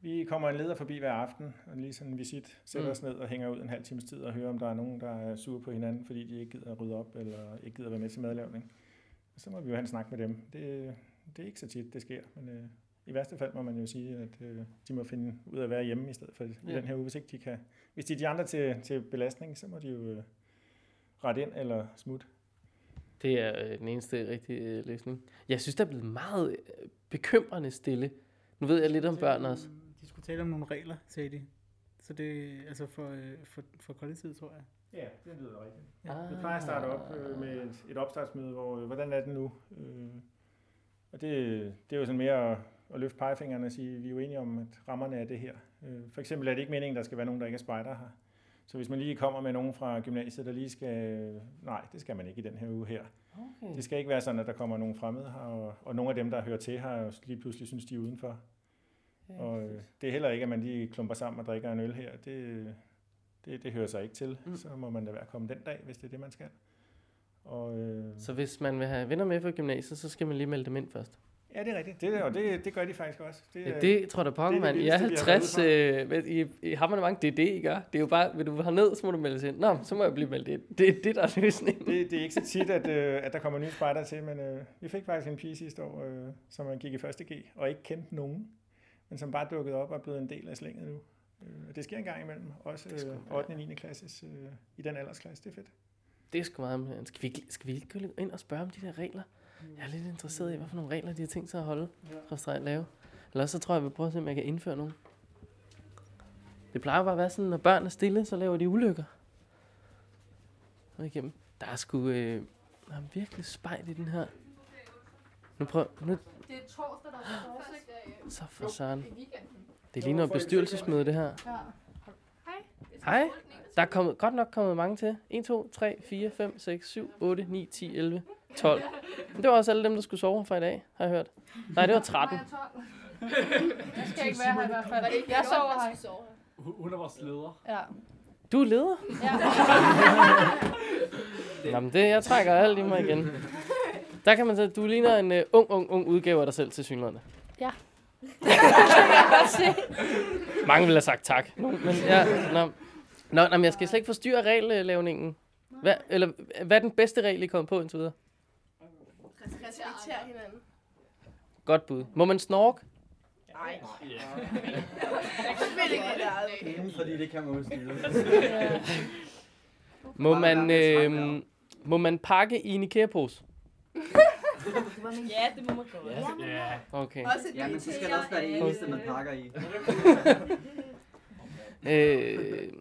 Vi kommer en leder forbi hver aften, og lige sådan en visit, sætter Mm. os ned og hænger ud en halv times tid og hører, om der er nogen, der er sure på hinanden, fordi de ikke gider at rydde op, eller ikke gider at være med til madlavning. Så må vi jo have en snak med dem. Det, det er ikke så tit, det sker, men øh, i værste fald må man jo sige, at øh, de må finde ud af at være hjemme i stedet for ja. i den her uge, hvis ikke de kan. Hvis de er de andre til, til belastning, så må de jo øh, rette ind eller smutte. Det er øh, den eneste rigtige øh, løsning. Jeg synes, der er blevet meget øh, bekymrende stille. Nu ved jeg lidt om børn også. De skulle tale om nogle regler, sagde de. Så det altså for, øh, for, for kollektivet, tror jeg. Ja, det lyder rigtigt. Ja. Vi plejer at starte op øh, med et, et opstartsmøde, hvor, øh, hvordan er det nu? Øh, og det, det er jo sådan mere at, løfte pegefingeren og sige, vi er jo enige om, at rammerne er det her. Øh, for eksempel er det ikke meningen, der skal være nogen, der ikke er spejder her. Så hvis man lige kommer med nogen fra gymnasiet, der lige skal... Nej, det skal man ikke i den her uge her. Okay. Det skal ikke være sådan, at der kommer nogen fremmede her, og, og nogle af dem, der hører til her, lige pludselig synes, de er udenfor. Og øh, det er heller ikke, at man lige klumper sammen og drikker en øl her. Det, det, det hører sig ikke til. Mm. Så må man da være komme den dag, hvis det er det, man skal. Og, øh, Så hvis man vil have venner med fra gymnasiet, så skal man lige melde dem ind først. Ja, det er rigtigt. Det, og det, det gør de faktisk også. Det, Ja, det tror jeg da det mand. I er vildeste, vi har 50, været øh, i, i hammerne mange, det er det, I gør. Det er jo bare, vil du herned, så må du melde sig ind. Nå, så må jeg blive meldt ind. Det er det, der er løsningen. det, det er ikke så tit, at, øh, at der kommer nye spejder til, men øh, vi fik faktisk en pige sidste år, øh, som man gik i første G, og ikke kendte nogen, men som bare dukkede op og er blevet en del af slænget nu. Øh, og det sker en gang imellem, også øh, 8. og 9. klasses øh, i den aldersklasse. Det er fedt. Det er sgu meget med. Skal vi, ikke- skal vi ikke gå ind og spørge om de der regler? Jeg er lidt interesseret i, hvad for nogle regler de har tænkt sig at holde. Restaurant lave. Eller så tror jeg, vi prøver at se, om jeg kan indføre nogle. Det plejer bare at være sådan, når børn er stille, så laver de ulykker. Og igennem. Der er sgu øh, der er virkelig spejl i den her. Nu prøv, nu, Det er torsdag, der er oversigt. så for søren. Det ligner et bestyrelsesmøde, det her. Ja. Hej. Der er kommet, godt nok kommet mange til. 1, 2, 3, 4, 5, 6, 7, 8, 9, 10, 11, 12. Men det var også alle dem, der skulle sove fra i dag, har jeg hørt. Nej, det var 13. Jeg skal ikke være her i hvert fald. Jeg sover her. Hun er vores leder. Ja. Du er leder? Ja. [LAUGHS] Jamen, det, jeg trækker alt i mig igen. Der kan man sige, at du ligner en uh, ung, ung, ung udgave af dig selv til synligheden. Ja. [LAUGHS] Mange ville have sagt tak. Nå, Men ja, nå. Nå, nå, men jeg skal slet ikke forstyrre regellavningen. Hvad, eller, hvad er den bedste regel, I kom på indtil videre? Respekter hinanden. Godt bud. Må man snorke? Nej. [LAUGHS] Inden, fordi det kan man jo styre. [LAUGHS] Må man, øh, må man pakke i en IKEA-pose? [LAUGHS] Ja, det må man godt. Ja. Okay. Også Ja, men så skal det også være det eneste, man pakker i. Øh,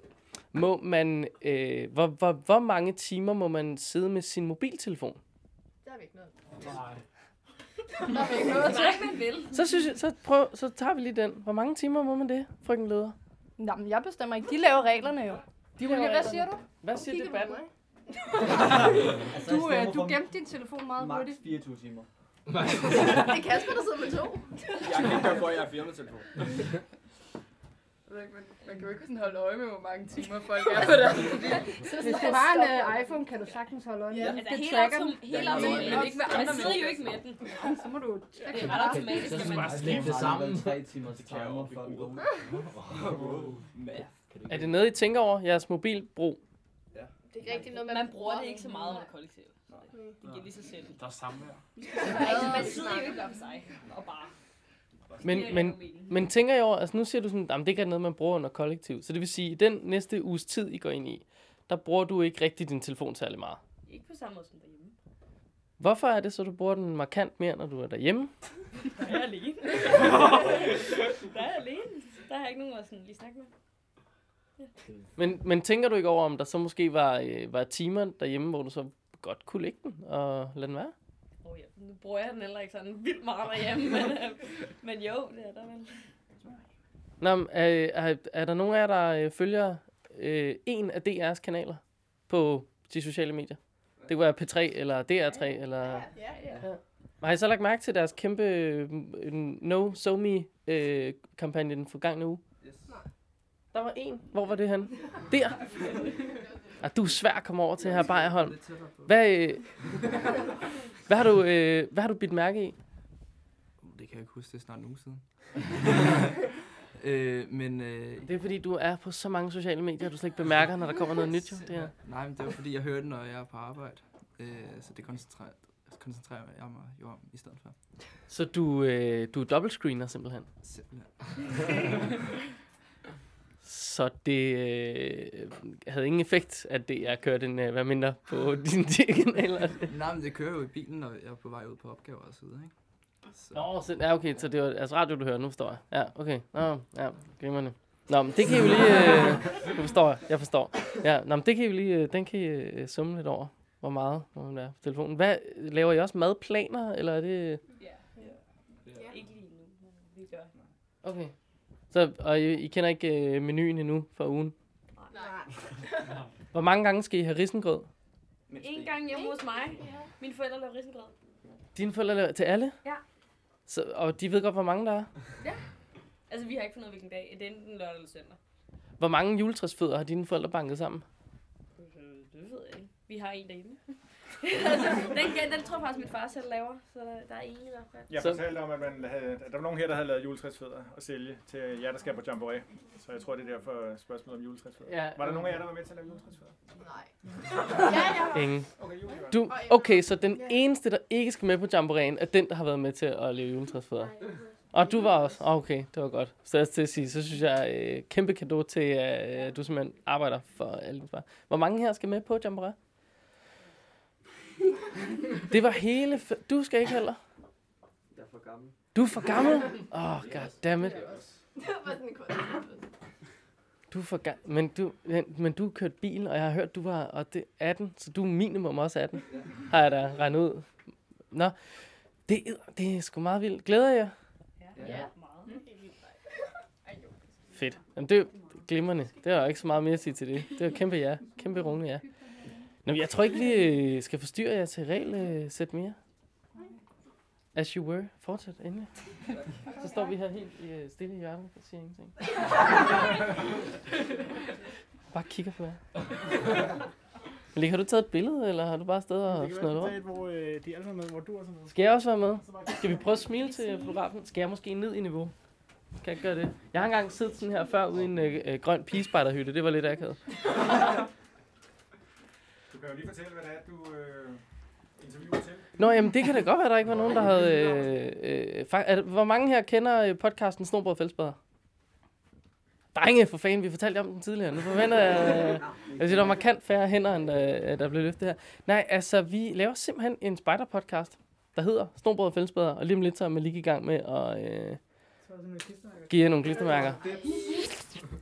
må man, øh, hvor, hvor, hvor mange timer må man sidde med sin mobiltelefon? Er vi ikke noget. Nej. Der er vi ikke noget Så til. man vil. Så synes jeg, så, prøv, så tager vi lige den. Hvor mange timer må man det, frøken leder? Nå, men jeg bestemmer ikke. De laver reglerne jo. De Okay, hvad siger du? Hvad siger [LAUGHS] du debatten? Altså, Du, øh, du gemte din telefon meget Max hurtigt. 24 timer. Det er Kasper, der sidder med to. Jeg kan ikke gøre for, at jeg har firmatelefon. [LAUGHS] Man, man kan jo ikke sådan holde øje med, hvor mange timer folk er [LAUGHS] på der. Hvis du har en uh, iPhone, kan du sagtens holde øje med Ja. den. Altså, Det helt, tracker den. autom- helt Ja, automatisk. men ikke med andre Man sidder jo ikke med den. Så må du Det er ret automatisk. Så at skal man- man bare slikke det sammen. 3 timer til timer, går ud. Er det noget, I tænker over, jeres mobilbrug? Det er ikke rigtigt noget, Man bruger det ikke så meget under kollektivet. Det giver lige sig selv. Der er samvær. [LAUGHS] Man sidder jo ikke for sig og bare... Men, men, men tænker I over, altså nu siger du sådan, at det ikke er noget, man bruger under kollektiv. Så det vil sige, at den næste uges tid, I går ind i, der bruger du ikke rigtig din telefon særlig meget. Ikke på samme måde som derhjemme. Hvorfor er det så, du bruger den markant mere, når du er derhjemme? [LAUGHS] Der er jeg alene. [LAUGHS] der er jeg alene. Der har jeg ikke nogen at sådan lige snakke med. Men, men tænker du ikke over, om der så måske var, øh, var timer derhjemme, hvor du så godt kunne lægge den og lade den være? Oh, ja. Nu bruger jeg den heller ikke sådan vildt meget derhjemme, [LAUGHS] men, øh, men jo, det er der vel. Nå, men, er, er, er der nogen af jer, der øh, følger øh, en af DR's kanaler på de sociale medier? Det kunne være P3 eller DR3 eller... Ja, ja. Har I så lagt mærke til deres kæmpe øh, No So Me øh, kampagne den forgangne uge? Der var en. Hvor var det han? Der. [LAUGHS] Ah, du er svær at komme over til her, Bejerholm. Hvad, øh, hvad, har du, øh, hvad har du bidt mærke i? Det kan jeg ikke huske, det er snart en uge siden. [LAUGHS] øh, men... Øh, Det er fordi, du er på så mange sociale medier, at du slet ikke bemærker, når der kommer noget nyt. Jo. Det er. Nej, men det var fordi, jeg hører det, når jeg er på arbejde. Øh, så det koncentrerer, koncentrerer jeg mig jo om i stedet for. Så du, øh, du er dobbeltscreener simpelthen? Simpelthen. [LAUGHS] Så det øh, havde ingen effekt, at det jeg kørte en, øh, hvad mindre på [LAUGHS] dine kanaler? Nej, men det kører jo i bilen, når jeg er på vej ud på opgaver og så videre, ikke? Så. Nå, så, ja, okay, så det var altså radio, du hører, nu forstår jeg. Ja, okay. Nå, ja, glimrende. Nå, men det kan I jo lige... Øh, nu forstår jeg, jeg forstår. Ja, nå, men det kan I jo lige, øh, den kan I øh, summe lidt over, hvor meget hvor man er på telefonen. Hvad, laver I også madplaner, eller er det... Ja. Ikke lige nu, men vi gør. Okay. Så, og I, I kender ikke øh, menuen endnu for ugen? Nej. Hvor mange gange skal I have risengrød? En gang hjemme hos mig. Mine forældre laver risengrød. Dine forældre laver til alle? Ja. Så, og de ved godt, hvor mange der er? Ja. Altså, vi har ikke fundet ud af, hvilken dag. Det er enten lørdag eller søndag. Hvor mange juletræsfødder har dine forældre banket sammen? Det ved jeg ikke. Vi har en derhjemme. Altså, [LAUGHS] den, den tror jeg faktisk, min far selv laver. Så der, er en i hvert fald. Jeg fortalte om, at, man havde, at der var nogen her, der havde lavet juletræsfødder at sælge til jer, der skal på Jamboree. Så jeg tror, det er derfor spørgsmålet om juletræsfødder. Ja, var der nogen af jer, der var med til at lave juletræsfødder? Nej. [LAUGHS] Ingen. Okay, Julie var. Du, okay, så den eneste, der ikke skal med på jamboreen, er den, der har været med til at leve juletræsfødder. Og du var også? Ah, Okay, det var godt. Så jeg til at sige, så synes jeg øh, kæmpe kado til, at øh, du simpelthen arbejder for alle. Hvor mange her skal med på jamboree? Det var hele... F- du skal ikke heller? Jeg er for gammel. Du er for gammel? Åh, oh, goddammit. Du er for ga- men du, men, men du har kørt bil, og jeg har hørt, du var og det er 18, så du er minimum også 18, har jeg da regnet ud. Nå, det, er- det er sgu meget vildt. Glæder jeg? Ja. Fedt. Jamen, det er jo glimrende. Det er jo ikke så meget mere at sige til det. Det er jo kæmpe ja. Kæmpe runde ja. Nå, men jeg tror ikke, vi øh, skal forstyrre jer til regelsæt mere. As you were. Fortsæt endelig. Så står vi her helt øh, stille i hjørnet og siger ingenting. Bare kigger på jer. Lige, har du taget et billede, eller har du bare stået og Det snøret rundt? et hvor øh, de er alle med, hvor du er med. Skal jeg også være med? Skal vi prøve at smile til fotografen? Skal jeg måske ned i niveau? Kan jeg ikke gøre det? Jeg har engang siddet sådan her før ude i en øh, øh, grøn pigespejderhytte. Det var lidt akavet. Kan jo lige fortælle, hvad det er, du øh, interviewer til. Nå, jamen det kan da godt være, der ikke var nogen, der havde... Øh, øh, er, hvor mange her kender øh, podcasten Snobrød og Fællesbader? Drenge, for fanden, vi fortalte om den tidligere. Nu forventer jeg... [LAUGHS] Øh, jeg siger, der er markant færre hænder, end øh, der blev løftet her. Nej, altså, vi laver simpelthen en spider-podcast, der hedder Snobrød og Fællesbader, og lige om lidt så er man lige i gang med at øh, give jer nogle klistermærker.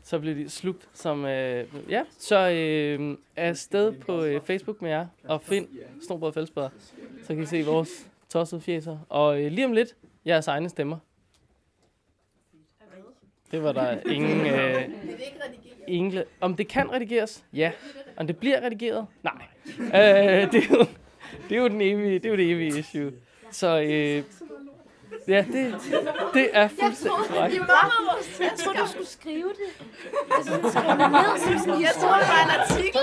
Så bliver de slugt som... Øh, ja, så øh, er afsted på øh, Facebook med jer, og find Snobrød og Fællesbader. Så kan I se vores tossede fjeser. Og øh, lige om lidt, jeres egne stemmer. Det var der ingen... Øh, ingen om det kan redigeres? Ja. Om det bliver redigeret? Nej. [LAUGHS] Øh, det, er jo, det er jo den evige, det er jo det evige issue. Så øh, ja, det, det er fuldstændig korrekt. Jeg troede, du skulle skrive det. Altså, skrive det ned, som sådan Jeg tror, det var en artikel.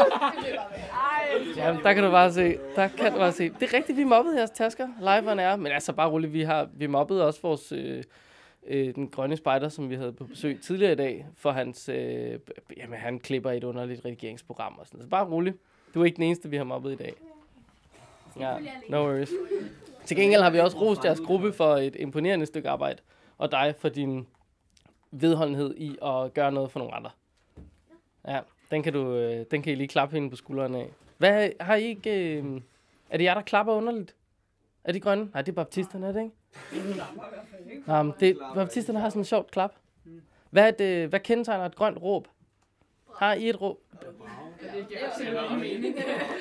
Ja, der kan du bare se. Der kan du bare se. Det er rigtigt, vi mobbede jeres tasker. Live air. Men altså bare roligt, vi har vi mobbede også vores øh, øh, den grønne spejder, som vi havde på besøg tidligere i dag, for hans, øh, jamen han klipper et underligt redigeringsprogram og sådan. Så bare roligt. Du er ikke den eneste, vi har mobbet i dag. Ja, no worries. Til gengæld har vi også rost jeres gruppe for et imponerende stykke arbejde, og dig for din vedholdenhed i at gøre noget for nogle andre. Ja, den kan, du, øh, den kan I lige klappe hende på skulderen af. Hvad har I ikke... Øh, er det jer, der klapper underligt? Er de grønne? Nej, det er baptisterne, er det ikke? Nå, men det, baptisterne har sådan en sjovt klap. Hvad, er det, hvad kendetegner et grønt råb? Har I et råb?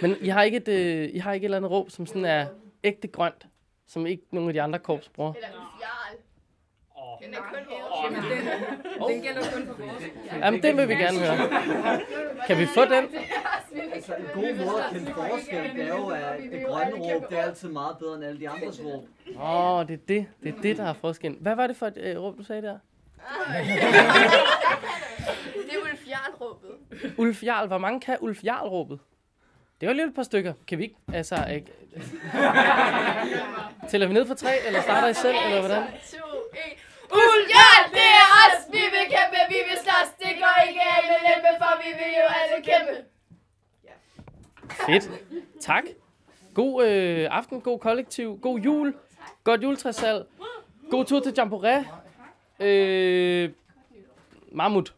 Men I har ikke et, øh, I har ikke et eller andet råb, som sådan er ægte grønt, som ikke nogen af de andre korps bruger? Eller en fjarl. Den er kun vores. Den, [LAUGHS] den gælder kun for vores. Jamen, den vil vi gerne høre. Kan vi få den? Altså, en god måde at kende forskel, det er jo, at det grønne råb, det er altid meget bedre end alle de andres råb. Åh, oh, det er det. Det er det, der har forskellen. Hvad var det for et øh, råb, du sagde der? [LAUGHS] Det er Ulf Jarl-råbet. Ulf Jarl. Hvor mange kan Ulf Jarl-råbet? Det var lige et par stykker. Kan vi ikke, altså... Ikke... Tæller vi ned for tre, eller starter I selv, eller hvordan? 2, 1. Ulf Jarl, det er os! Vi vil kæmpe, vi vil slås. Det går ikke af med lempe, for vi vil jo alle kæmpe. Fedt. Tak. God øh, aften, god kollektiv, god jul, godt juletræssalg, god tur til Jamboree. Øh, Mammut.